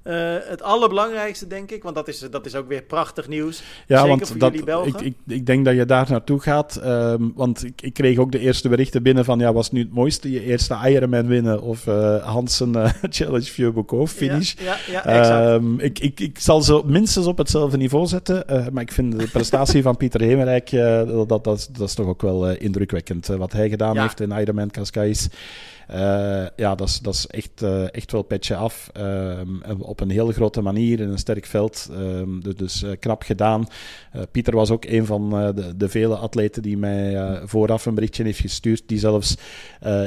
Uh, het allerbelangrijkste, denk ik, want dat is, dat is ook weer prachtig nieuws. Ja, Zeker want voor dat, jullie Belgen. Ik, ik, ik, denk dat je daar naartoe gaat. Um, want ik, ik, kreeg ook de eerste berichten binnen van... Ja, was nu het mooiste je eerste Ironman winnen? Of uh, Hansen uh, <laughs> Challenge Vieux finish? Ja, ja, ja exact. Um, ik, ik, ik zal ze minstens op hetzelfde niveau zetten. maar ik vind de prestatie van Pieter Hemerijk... dat, dat, dat, dat, is toch ook wel indrukwekkend. wat hij gedaan heeft in Ironman Cascais. Uh, ja, dat is, dat is echt, uh, echt wel petje af. Um, op een hele grote manier in een sterk veld. Um, dus, dus uh, knap gedaan. Pieter was ook een van de, de, vele atleten die mij vooraf een berichtje heeft gestuurd. Die zelfs,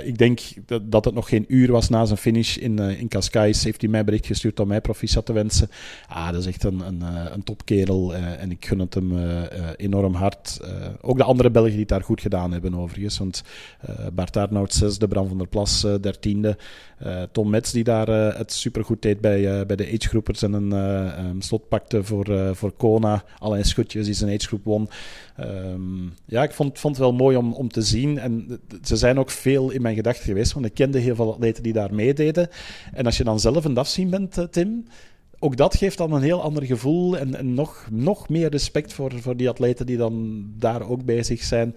ik denk dat, dat, het nog geen uur was na zijn finish in, in Cascais, heeft hij mij bericht gestuurd om mij proficiat te wensen. Ah, dat is echt een, een, een topkerel en ik gun het hem enorm hard. ook de andere Belgen die het daar goed gedaan hebben overigens. Want Bart Arnoud zesde, Bram van der Plas als eh, dertiende. Uh, Tom Metz, die daar uh, het supergoed deed bij, bij de agegroepers en een um, slot pakte voor, voor Kona. Alleen Schutjes die zijn agegroep won. Um, ja, ik vond, vond het wel mooi om, om te zien. En ze zijn ook veel in mijn gedachten geweest, want ik kende heel veel atleten die daar meededen. En als je dan zelf een afzien bent, Tim, ook dat geeft dan een heel ander gevoel en, en, nog, nog meer respect voor, voor die atleten die dan daar ook bezig zijn.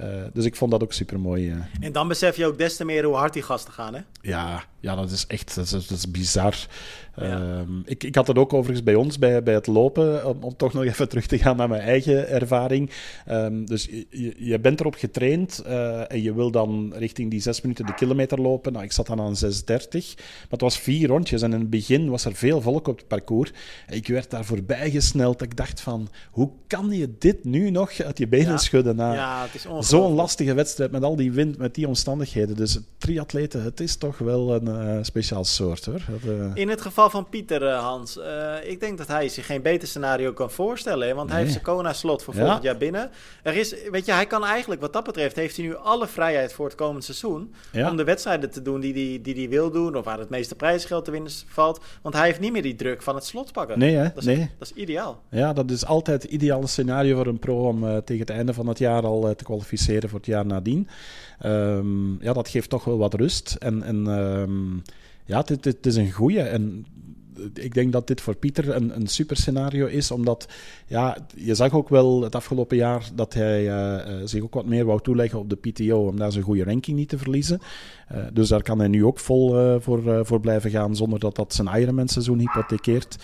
Uh, dus ik vond dat ook super mooi. Uh. En dan besef je ook des te meer hoe hard die gasten gaan, hè? Ja, ja dat is echt dat is, dat is bizar. Ja. Um, ik, ik had het ook overigens bij ons, bij, bij het lopen, om, om toch nog even terug te gaan naar mijn eigen ervaring. Um, dus je, je bent erop getraind uh, en je wil dan richting die zes minuten de kilometer lopen. Nou, ik zat dan aan 6.30, maar het was vier rondjes en in het begin was er veel volk op het parcours. Ik werd daar voorbij gesneld. Ik dacht van, hoe kan je dit nu nog uit je benen ja. schudden na ja, zo'n lastige wedstrijd met al die wind, met die omstandigheden. Dus triatleten, het is toch wel een uh, speciaal soort hoor. Dat, uh... In het geval van Pieter uh, Hans, ik denk dat hij zich geen beter scenario kan voorstellen. Hè? Want nee. hij heeft zijn Kona-slot voor volgend jaar binnen. Er is, weet je, hij kan eigenlijk, wat dat betreft, heeft hij nu alle vrijheid voor het komend seizoen. Om de wedstrijden te doen die hij die, die, die wil doen, of waar het meeste prijsgeld te winnen valt. Want hij heeft niet meer die druk van het slot pakken. Nee, hè? Dat is, nee. dat is ideaal. Ja, dat is altijd het ideale scenario voor een pro om tegen het einde van het jaar al te kwalificeren voor het jaar nadien. Um, ja, dat geeft toch wel wat rust. En, en um, ja, het, het, is een goeie. En ik denk dat dit voor Pieter een, een super scenario is, omdat ja, je zag ook wel het afgelopen jaar dat hij uh, zich ook wat meer wou toeleggen op de PTO, om daar zijn goede ranking niet te verliezen. Uh, dus daar kan hij nu ook vol voor, voor blijven gaan, zonder dat dat zijn Ironman seizoen hypothekeert.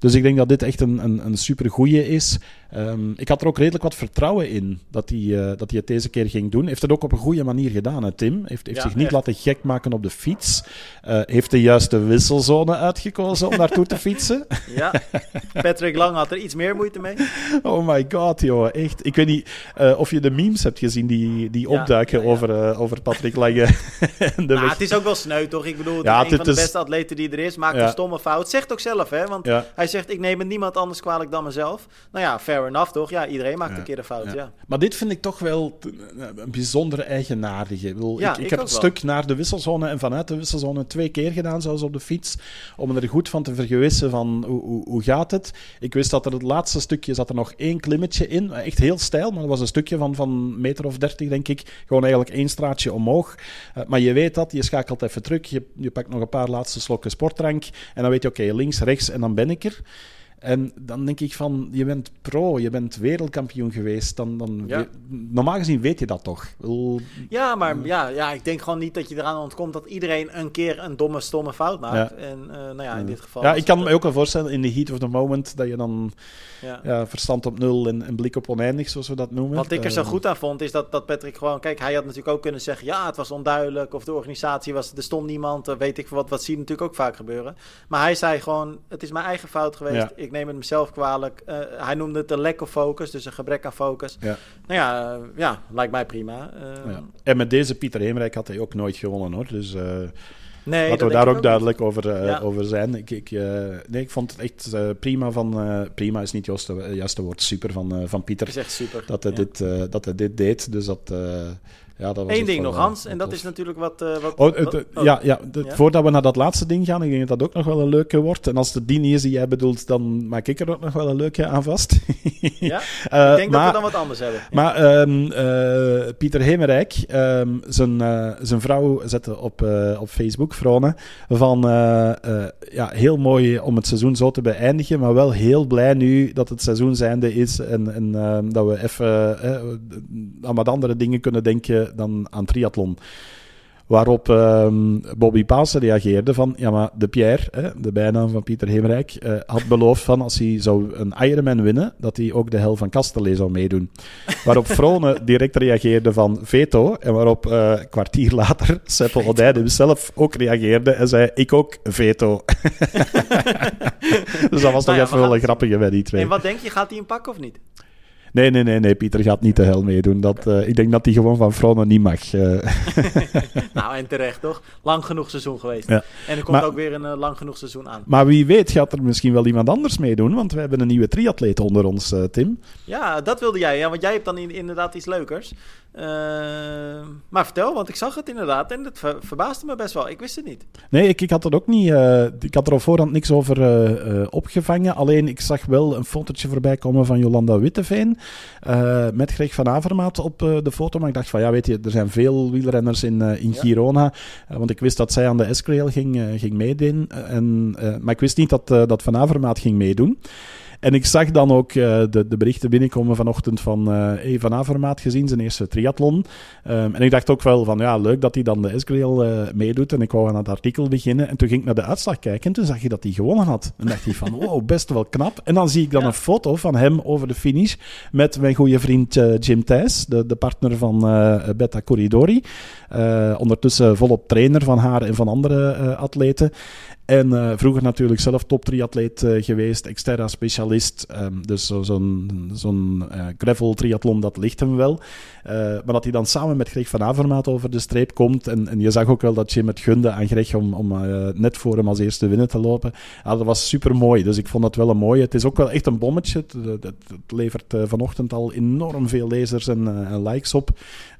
Dus ik denk dat dit echt een, een, een super goeie is. Um, ik had er ook redelijk wat vertrouwen in dat hij, uh, dat hij het deze keer ging doen. Heeft het ook op een goede manier gedaan, hè, Tim. Heeft, heeft ja, zich niet echt. laten gek maken op de fiets. Uh, heeft de juiste wisselzone uitgekozen om naartoe te fietsen. <laughs> Ja, Patrick Lang had er iets meer moeite mee. Oh my god, joh. Echt. Ik weet niet uh, of je de memes hebt gezien die, die ja, opduiken ja, over, over Patrick Lange. <laughs> <laughs> de nou, het is ook wel sneu, toch? Ik bedoel, ja, een van de beste atleten die er is. Maakt een stomme fout. Zegt ook zelf, hè? Want hij zegt, ik neem het niemand anders kwalijk dan mezelf. Nou ja, fair enough, toch? Ja, iedereen maakt ja. een keer een fout, ja. ja. Maar dit vind ik toch wel een bijzondere eigenaardige. Ik, bedoel, ja, ik, ik, ik heb het stuk naar de wisselzone en vanuit de wisselzone twee keer gedaan, zelfs op de fiets, om er goed van te vergewissen van hoe, hoe, hoe gaat het. Ik wist dat er het laatste stukje zat er nog één klimmetje in, echt heel stijl, maar dat was een stukje van, van meter of dertig, denk ik. Gewoon eigenlijk één straatje omhoog. Uh, maar je weet dat, je schakelt even terug, je, je pakt nog een paar laatste slokken sportdrank en dan weet je, oké, links, rechts en dan ben ik er. En dan denk ik van, je bent pro, je bent wereldkampioen geweest. Dan, dan ja. normaal gezien weet je dat toch? Ja, maar ja, ja, ik denk gewoon niet dat je eraan ontkomt dat iedereen een keer een domme, stomme fout maakt. Ja. En uh, nou ja, in dit geval... Ja, ik kan me ook wel voorstellen, in de heat of the moment, dat je dan ja. verstand op nul en, en, blik op oneindig, zoals we dat noemen. Wat ik er zo goed aan vond, is dat, dat Patrick gewoon... Kijk, hij had natuurlijk ook kunnen zeggen, ja, het was onduidelijk. Of de organisatie was, er stond niemand. Weet ik wat, wat zie je natuurlijk ook vaak gebeuren. Maar hij zei gewoon, het is mijn eigen fout geweest. Ik Ik neem het mezelf kwalijk. Uh, hij noemde het een lack of focus, dus een gebrek aan focus. Ja. Nou ja, uh, ja lijkt mij prima. Ja. En met deze Pieter Heemrijk had hij ook nooit gewonnen hoor. Dus Nee, Laten we daar ook duidelijk over, uh, over zijn. Ik, ik, nee, ik vond het echt prima van... prima is niet het juiste, woord. Super van, van Pieter. Het is echt super. Dat hij, dit, dat hij dit deed. Dus dat... Ja, dat was Eén ding nog, Hans, en dat is natuurlijk wat... Uh, wat, oh, oh, ja, ja voordat we naar dat laatste ding gaan, ik denk dat dat ook nog wel een leuke wordt. En als het die niet is die jij bedoelt, dan maak ik er ook nog wel een leuke aan vast. <laughs> ja, uh, ik denk maar, dat we dan wat anders hebben. Maar um, uh, Pieter Hemerijk, um, zijn, zijn vrouw zette op, op Facebook, Vrone, van ja, heel mooi om het seizoen zo te beëindigen, maar wel heel blij nu dat het seizoen zijnde is en, en ehm, dat we even aan wat andere dingen kunnen denken dan aan triathlon. Waarop ehm, Bobby Paas reageerde van, ja maar de Pierre, hè, de bijnaam van Pieter Heemrijk, uh, had beloofd van als hij zou een Ironman winnen, dat hij ook de hel van Kasterlee zou meedoen. <laughs> Waarop Vrone direct reageerde van veto, en waarop uh, kwartier later <laughs> Seppel Odijden zelf ook reageerde en zei, ik ook veto. <laughs> dus dat was toch nou even wel een grappige bij die twee. En wat denk je, gaat hij hem pakken of niet? Nee, nee, nee, nee. Pieter gaat niet de hel meedoen. Dat, uh, ik denk dat hij gewoon van Vrona niet mag. Uh. <laughs> nou, en terecht toch? Lang genoeg seizoen geweest. Ja. En er komt maar, ook weer een uh, lang genoeg seizoen aan. Maar wie weet gaat er misschien wel iemand anders meedoen. Want we hebben een nieuwe triatleet onder ons, Tim. Ja, dat wilde jij. Ja, want jij hebt dan inderdaad iets leukers. Uh, maar vertel, want ik zag het inderdaad en het ver verbaasde me best wel. Ik wist het niet. Nee, ik, ik had er ook niet. Uh, ik had er op voorhand niks over uh, opgevangen. Alleen ik zag wel een fotootje voorbij komen van Jolanda Witteveen. met Greg van Avermaat op de foto. Maar ik dacht van ja, weet je, er zijn veel wielrenners in, in ja. Girona. want ik wist dat zij aan de S-Trail ging, ging meedoen. en, maar ik wist niet dat, dat Van Avermaat ging meedoen. En ik zag dan ook uh, de, de, berichten binnenkomen vanochtend van uh, hey, Van Avermaat gezien, zijn eerste triathlon. Um, en ik dacht ook wel van, ja, leuk dat hij dan de Esgrail uh, meedoet. En ik wou aan het artikel beginnen. En toen ging ik naar de uitslag kijken en toen zag je dat hij gewonnen had. En dacht ik van, <laughs> wow, best wel knap. En dan zie ik dan ja. een foto van hem over de finish met mijn goede vriend Jim Thijs, de, de partner van Betta Corridori. ondertussen volop trainer van haar en van andere atleten. En uh, vroeger natuurlijk zelf top triatleet uh, geweest, exterra specialist. Um, dus zo'n zo zo'n uh, gravel triathlon, dat ligt hem wel. maar dat hij dan samen met Greg van Avermaat over de streep komt. En, en je zag ook wel dat Jim het gunde aan Greg om, om net voor hem als eerste winnen te lopen. Ja, dat was super mooi. Dus ik vond dat wel een mooie. Het is ook wel echt een bommetje. Het, levert vanochtend al enorm veel lezers en, likes op.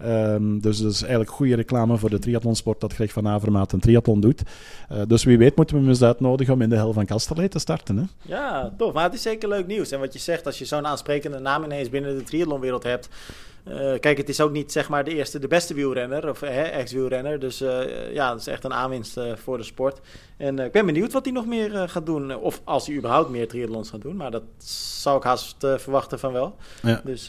Um, dus dat is eigenlijk goede reclame voor de triathlonsport dat Greg van Avermaat een triathlon doet. dus wie weet moeten we eens uitnodigen om in de hel van Kasterlee te starten. Hè? Ja, tof. Maar het is zeker leuk nieuws. En wat je zegt, als je zo'n aansprekende naam ineens binnen de triathlonwereld hebt... Uh, kijk, het is ook niet zeg maar de eerste, de beste wielrenner of ex-wielrenner. Dus uh, ja, dat is echt een aanwinst uh, voor de sport. En ik ben benieuwd wat hij nog meer gaat doen. Of als hij überhaupt meer triathlons gaat doen. Maar dat zou ik haast verwachten van wel. Ja. Dus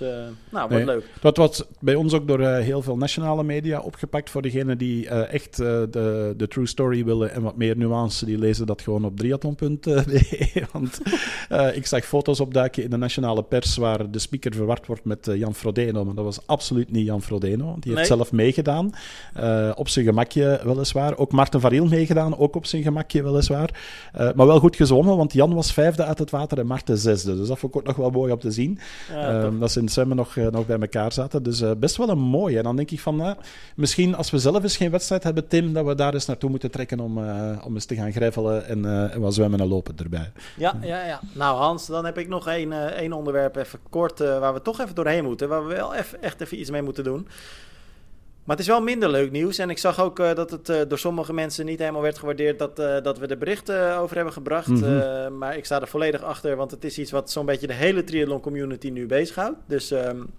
nou, wordt leuk. Dat was bij ons ook door heel veel nationale media opgepakt. Voor degenen die echt de, de true story willen en wat meer nuance, die lezen dat gewoon op triathlon.be. <laughs> Want ik zag foto's opduiken in de nationale pers waar de speaker verward wordt met Jan Frodeno. Maar dat was absoluut niet Jan Frodeno. Die heeft nee. zelf meegedaan. Uh, op zijn gemakje weliswaar. Ook Marten Variel meegedaan. Ook op zijn gemakje weliswaar. Uh, maar wel goed gezwommen, want Jan was vijfde uit het water en Marten zesde. Dus dat vond ik ook nog wel mooi om te zien. Ja, uh, dat ze in het zwemmen nog, nog bij elkaar zaten. Dus best wel een mooie. En dan denk ik van, misschien als we zelf eens geen wedstrijd hebben, Tim, dat we daar eens naartoe moeten trekken om, om eens te gaan grijvelen en, en wat zwemmen en lopen erbij. Ja, ja, ja. Nou Hans, dan heb ik nog één, één onderwerp even kort waar we toch even doorheen moeten. Waar we wel even echt even iets mee moeten doen. Maar het is wel minder leuk nieuws. En ik zag ook uh, dat het uh, door sommige mensen niet helemaal werd gewaardeerd dat, uh, dat we er berichten over hebben gebracht. Mm -hmm. maar ik sta er volledig achter, want het is iets wat zo'n beetje de hele triathlon community nu bezighoudt. Dus um,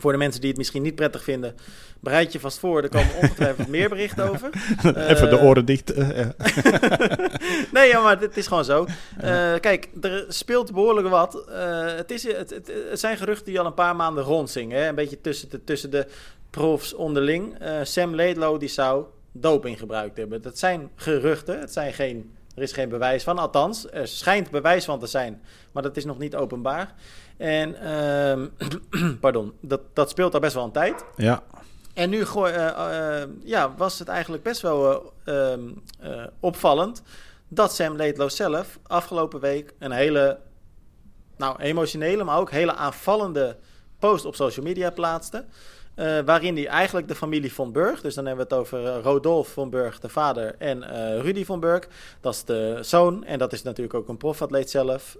voor de mensen die het misschien niet prettig vinden, bereid je vast voor. Er komen ongetwijfeld meer berichten over. <laughs> Even de oren dicht. <laughs> nee, ja, maar het is gewoon zo. Uh, kijk, er speelt behoorlijk wat. Het, is, het, het, het, zijn geruchten die al een paar maanden rondzingen. Hè? Een beetje tussen de, tussen de profs onderling. Sam Laidlow die zou doping gebruikt hebben. Dat zijn geruchten. Het zijn geen, er is geen bewijs van. Althans, er schijnt bewijs van te zijn. Maar dat is nog niet openbaar. En, uh, <clears throat> pardon, dat, dat speelt al best wel een tijd. Ja. En nu uh, uh, ja, was het eigenlijk best wel uh, opvallend dat Sam Laidlow zelf afgelopen week een hele nou, emotionele, maar ook hele aanvallende post op social media plaatste. Uh, waarin hij eigenlijk de familie von Burg, dus dan hebben we het over uh, Rodolf von Burg, de vader, en uh, Rudy von Burg, dat is de zoon, en dat is natuurlijk ook een profatleet zelf,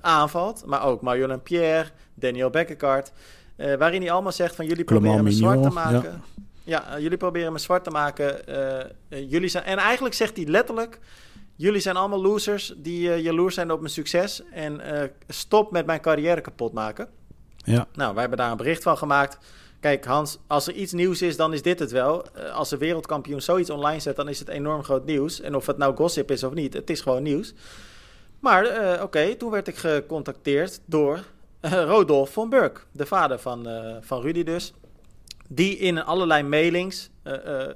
aanvalt. Maar ook Marion Pierre, Daniel Bekkekaart, waarin hij allemaal zegt van jullie proberen me zwart te maken. Ja, ja jullie proberen me zwart te maken. jullie zijn, en eigenlijk zegt hij letterlijk, jullie zijn allemaal losers die jaloers zijn op mijn succes en stop met mijn carrière kapot maken. Ja. Nou, wij hebben daar een bericht van gemaakt. Kijk, Hans, als er iets nieuws is, dan is dit het wel. Eh, als een wereldkampioen zoiets online zet, dan is het enorm groot nieuws. En of het nou gossip is of niet, het is gewoon nieuws. Maar uh, oké, toen werd ik gecontacteerd door uh, Rodolf von Burk, de vader van, van Rudy dus. Die in allerlei mailings,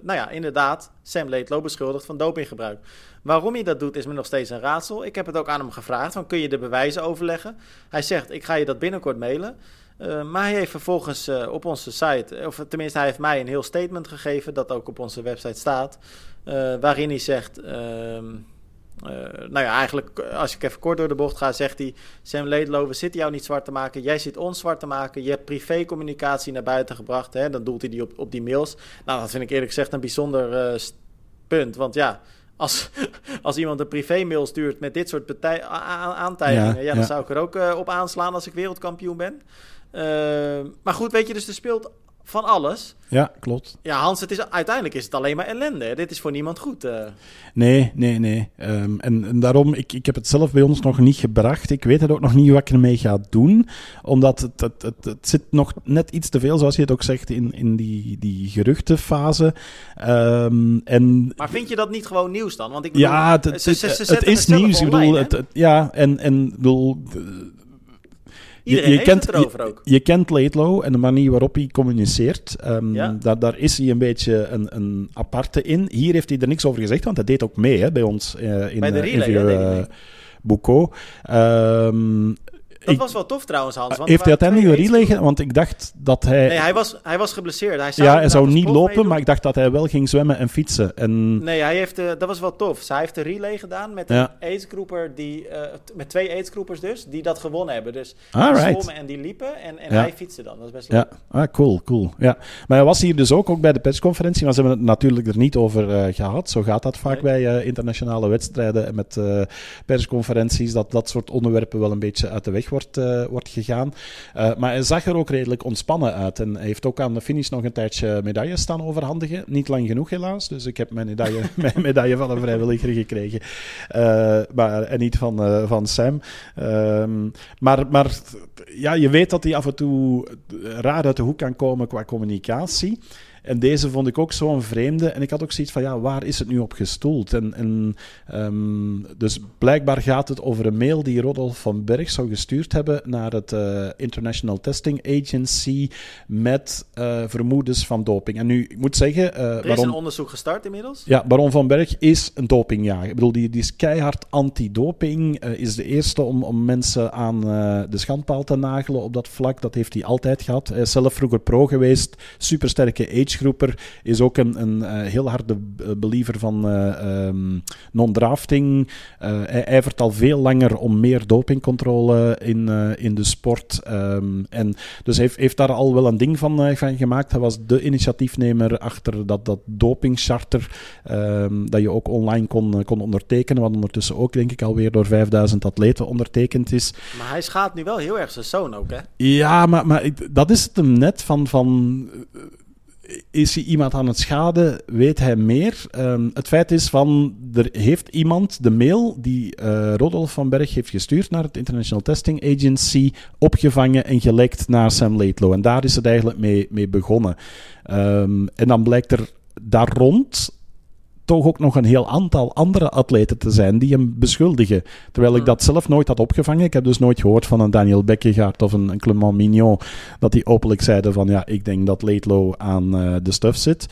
nou ja, inderdaad, Sam Laidlow beschuldigt van dopinggebruik. Waarom hij dat doet, is me nog steeds een raadsel. Ik heb het ook aan hem gevraagd, van kun je de bewijzen overleggen? Hij zegt, ik ga je dat binnenkort mailen. Uh, maar hij heeft vervolgens uh, op onze site, of tenminste hij heeft mij een heel statement gegeven, dat ook op onze website staat, uh, waarin hij zegt, ehm, nou ja, eigenlijk als ik even kort door de bocht ga, zegt hij, Sam Laidlow, we zitten jou niet zwart te maken, jij zit ons zwart te maken, je hebt privécommunicatie naar buiten gebracht, hè, dan doelt hij die op, op die mails. Nou, dat vind ik eerlijk gezegd een bijzonder punt, want ja, als, <laughs> als iemand een privé-mail stuurt met dit soort aantijgingen, ja, ja, dan zou ik er ook op aanslaan als ik wereldkampioen ben. Ehm, maar goed, weet je, dus er speelt van alles. Ja, klopt. Ja, Hans, het is, uiteindelijk is het alleen maar ellende. Dit is voor niemand goed. Uh. Nee, nee, nee. Um, en, en, daarom, ik, ik heb het zelf bij ons nog niet gebracht. Ik weet het ook nog niet wat ik ermee ga doen. Omdat het, het, het, het, zit nog net iets te veel, zoals je het ook zegt, in, in die, die geruchtenfase. Um, en, maar vind je dat niet gewoon nieuws dan? Want ik bedoel, ja, het, is nieuws. Ik bedoel, het, ja, en, en bedoel je, je kent, erover ook. Je, kent Laidlow en de manier waarop hij communiceert. Um, daar, daar is hij een beetje een, een aparte in. Hier heeft hij er niks over gezegd, want hij deed ook mee hè, bij ons uh, in, bij de relay, uh, Buco. Um, dat was wel tof trouwens, Hans. Want heeft hij uiteindelijk een relay Want ik dacht dat hij... Nee, hij was, hij was geblesseerd. Hij zou ja, hij zou niet lopen, maar ik dacht dat hij wel ging zwemmen en fietsen. En... Nee, hij heeft, uh, dat was wel tof. Hij heeft de relay gedaan met een aidsgroeper die... Uh, met twee aidsgroepers dus, die dat gewonnen hebben. Dus die zwommen en die liepen en, en ja. hij fietste dan. Dat is best leuk. Ja, ah, cool, cool. Ja. Maar hij was hier dus ook, ook bij de persconferentie, maar ze hebben het natuurlijk er niet over uh, gehad. Zo gaat dat vaak nee. bij internationale wedstrijden en met persconferenties, dat dat soort onderwerpen wel een beetje uit de weg wordt, wordt gegaan. Uh, maar hij zag er ook redelijk ontspannen uit. En hij heeft ook aan de finish nog een tijdje medailles staan overhandigen. Niet lang genoeg helaas. Dus ik heb mijn medaille, <laughs> medaille van een vrijwilliger gekregen. Uh, maar, en niet van, van Sam. Um, maar, maar ja, je weet dat hij af en toe raar uit de hoek kan komen qua communicatie. En deze vond ik ook zo'n vreemde. En ik had ook zoiets van, ja, waar is het nu op gestoeld? En, en um, dus blijkbaar gaat het over een mail die Rodolf van Berg zou gestuurd hebben naar het uh, International Testing Agency met uh, vermoedens van doping. En nu, ik moet zeggen... Uh, er is een onderzoek gestart inmiddels? Ja, Baron van Berg is een dopingjager. Ik bedoel, die, die is keihard anti-doping. is de eerste om, om mensen aan de schandpaal te nagelen op dat vlak. Dat heeft hij altijd gehad. Hij is zelf vroeger pro geweest. Supersterke age agegroeper is ook een, een uh, heel harde believer van uh, um, non-drafting. Hij ijvert al veel langer om meer dopingcontrole in, in de sport. Um, en dus heeft, heeft daar al wel een ding van, van gemaakt. Hij was de initiatiefnemer achter dat, dat dopingcharter um, dat je ook online kon, kon ondertekenen. Wat ondertussen ook, denk ik, alweer door 5000 atleten ondertekend is. Maar hij schaadt nu wel heel erg zijn zoon ook, hè? Ja, maar, maar dat is het hem net van... van is hij iemand aan het schaden, weet hij meer. Um, het feit is van, er heeft iemand de mail die uh, Rodolf van Berg heeft gestuurd naar het International Testing Agency opgevangen en gelekt naar Sam Laidlow. En daar is het eigenlijk mee, mee begonnen. Um, en dan blijkt er daar rond toch ook nog een heel aantal andere atleten te zijn die hem beschuldigen. Terwijl ik dat zelf nooit had opgevangen. Ik heb dus nooit gehoord van een Daniel Bekkegaard of een, een Clement Mignon dat die openlijk zeiden van ja, ik denk dat Laidlow aan uh, de stuff zit.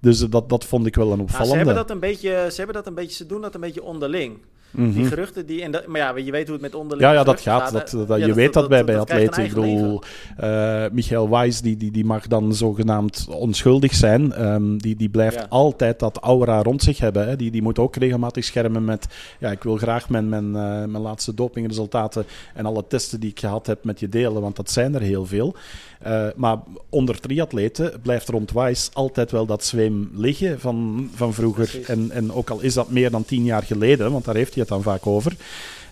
Dus dat, dat vond ik wel een opvallende. Nou, ze hebben dat een beetje, ze hebben dat een beetje, ze doen dat een beetje onderling. Mhm. Die geruchten, die, en dat, maar ja, je weet hoe het met onderling Ja, ja, dat gaat. Dat, dat, je weet dat, bij, bij atleten. Ik bedoel, eh Michael Weiss, die, die, die mag dan zogenaamd onschuldig zijn. Ehm, die, die blijft Ja. altijd dat aura rond zich hebben. Hè. Die, die moet ook regelmatig schermen met... Ja, ik wil graag mijn, mijn, eh, mijn laatste dopingresultaten en alle testen die ik gehad heb met je delen, want dat zijn er heel veel. Eh, maar onder triatleten blijft rond Weiss altijd wel dat zweem liggen van, van vroeger. Precies. En, en ook al is dat meer dan tien jaar geleden, want daar heeft hij het dan vaak over.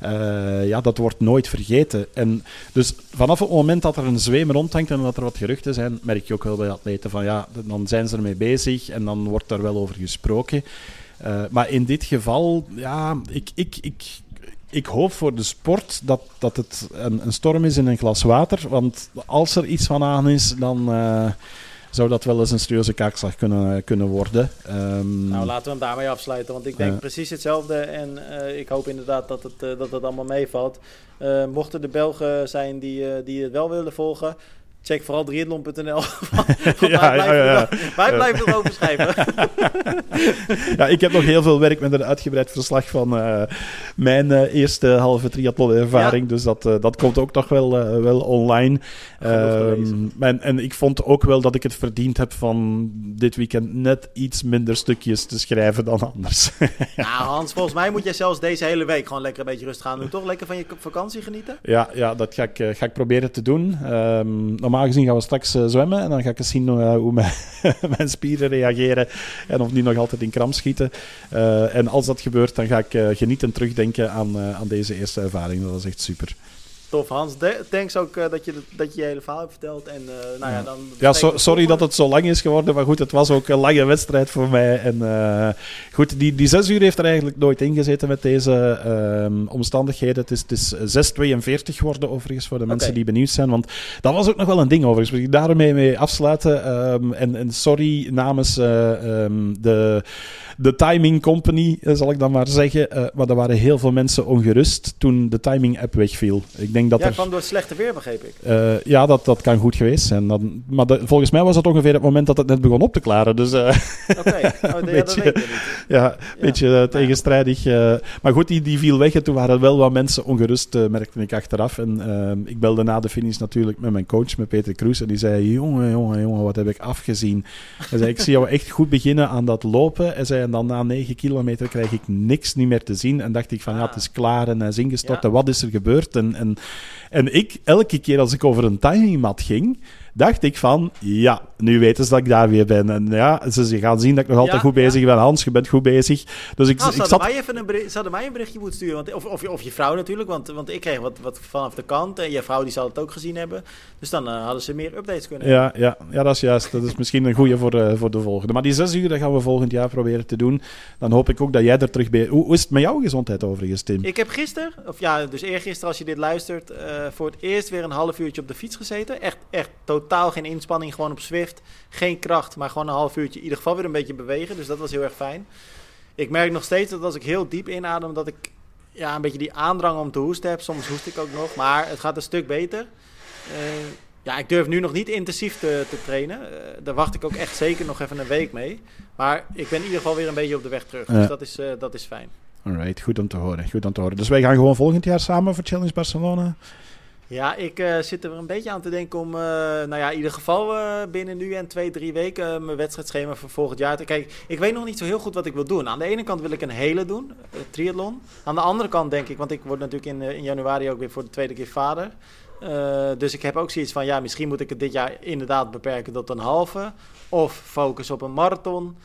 Eh, ja, dat wordt nooit vergeten. En dus vanaf het moment dat er een zweem rondhangt en dat er wat geruchten zijn, merk je ook wel bij atleten van ja, dan zijn ze ermee bezig en dan wordt daar wel over gesproken. Eh, maar in dit geval, ja, ik, ik, ik, ik hoop voor de sport dat, dat het een, een storm is in een glas water. Want als er iets van aan is, dan eh, zou dat wel eens een serieuze kaakslag kunnen, kunnen worden. Ehm, Nou, laten we hem daarmee afsluiten, want ik denk precies hetzelfde. En eh, ik hoop inderdaad dat het, eh, dat het allemaal meevalt. Eh, mochten er Belgen zijn die, die het wel willen volgen, check vooral triathlon.nl. <laughs> Wij, Ja, ja, blijven ja, ja. er- wij blijven erover schrijven. <laughs> ja, ik heb nog heel veel werk met een uitgebreid verslag van eh, mijn eh, eerste halve triathlon-ervaring. Dus dat, eh, dat komt ook nog wel, wel online. Ehm, en, en ik vond ook wel dat ik het verdiend heb van dit weekend net iets minder stukjes te schrijven dan anders. <laughs> nou Hans, volgens mij moet jij zelfs deze hele week gewoon lekker een beetje rustig gaan doen. Toch lekker van je vakantie genieten? ja, ja, dat ga ik, ga ik proberen te doen. Ehm, normaal gezien gaan we straks eh, zwemmen en dan ga ik eens zien eh, hoe <laughs> mijn, spieren reageren en of die nog altijd in kramp schieten. Eh, en als dat gebeurt, dan ga ik genieten terugdenken aan, aan deze eerste ervaring. Dat is echt super. Tof Hans, De- thanks ook eh, dat, je, dat je je hele verhaal hebt verteld. En eh, nou ja, dan Ja, so- sorry dat het zo lang is geworden, maar goed, het was ook een lange wedstrijd voor mij. En eh, goed, die, die zes uur heeft er eigenlijk nooit ingezeten met deze ehm, omstandigheden. Het is, het is 6.42 geworden overigens voor de mensen die benieuwd zijn, want dat was ook nog wel een ding overigens. Wil ik daarmee mee afsluiten. ehm, en, en sorry namens eh, ehm, de, de Timing Company, zal ik dan maar zeggen. maar er waren heel veel mensen ongerust toen de Timing app wegviel. Ik denk dat Ja, er... kwam door het slechte weer, begreep ik. Eh, ja, dat, dat kan goed geweest zijn. Dan, maar de- volgens mij was dat ongeveer het moment dat het net begon op te klaren. Dus eh, Oké, oh, <laughs> ja, dat Beetje- ja, een beetje eh, tegenstrijdig. maar goed, die, die viel weg en toen waren wel wat mensen ongerust, merkte ik achteraf. En ik belde na de finish natuurlijk met mijn coach, met Peter Kroes. En die zei, jongen, jongen, jongen, wat heb ik afgezien. Hij zei, ik zie jou echt goed beginnen aan dat lopen. Hij zei, en dan na negen kilometer krijg ik niks niet meer te zien. En dacht ik van, ja, het is klaar en hij is ingestort. En wat is er gebeurd? En, en, en ik, elke keer als ik over een timingmat ging, dacht ik van, ja, nu weten ze dat ik daar weer ben. En ja, ze, gaan zien dat ik nog altijd Ja, goed ja. bezig ben. Hans, je bent goed bezig. Dus ik, Nou, ik zat... mij even een bericht, mij een berichtje moeten sturen. Want, of, of, je- of je vrouw natuurlijk, want, want ik kreeg wat, wat vanaf de kant. En je vrouw die zal het ook gezien hebben. Dus dan eh, hadden ze meer updates kunnen Ja, ja, ja, dat is juist. Dat is misschien een goede voor, eh, voor de volgende. Maar die zes uur, dat gaan we volgend jaar proberen te doen. Dan hoop ik ook dat jij er terug bij... Hoe, hoe is het met jouw gezondheid overigens, Tim? Ik heb gisteren, of ja, dus eergisteren als je dit luistert, eh, voor het eerst weer een half uurtje op de fiets gezeten. Echt, echt totaal geen inspanning, gewoon op Zwift. Geen kracht, maar gewoon een half uurtje in ieder geval weer een beetje bewegen. Dus dat was heel erg fijn. Ik merk nog steeds dat als ik heel diep inadem, dat ik ja, een beetje die aandrang om te hoesten heb. Soms hoest ik ook nog, maar het gaat een stuk beter. Eh, ja, ik durf nu nog niet intensief te, te trainen. Eh, daar wacht ik ook echt zeker nog even een week mee. Maar ik ben in ieder geval weer een beetje op de weg terug. Ja. Dus dat is, eh, dat is fijn. Alright, goed om te horen. Goed om te horen. Dus wij gaan gewoon volgend jaar samen voor Challenge Barcelona. Ja, ik eh, zit er een beetje aan te denken om, eh, nou ja, in ieder geval eh, binnen nu en twee, drie weken mijn wedstrijdschema voor volgend jaar te kijken. Ik weet nog niet zo heel goed wat ik wil doen. Aan de ene kant wil ik een hele doen, triathlon. Aan de andere kant denk ik, want ik word natuurlijk in, in januari ook weer voor de tweede keer vader. Dus ik heb ook zoiets van, ja, misschien moet ik het dit jaar inderdaad beperken tot een halve. Of focus op een marathon.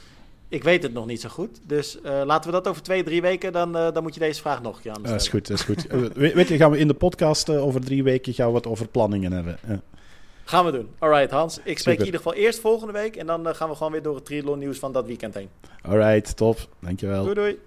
Ik weet het nog niet zo goed. Dus eh, laten we dat over twee, drie weken, dan, eh, dan moet je deze vraag nog een keer aan Dat is stellen. goed, dat is goed. Weet, je, gaan we in de podcast eh, over drie weken gaan we het over planningen hebben. Ja. Gaan we doen. Alright Hans, ik spreek Super. in ieder geval eerst volgende week en dan gaan we gewoon weer door het triathlon nieuws van dat weekend heen. Alright, top. Dankjewel. Doei doei.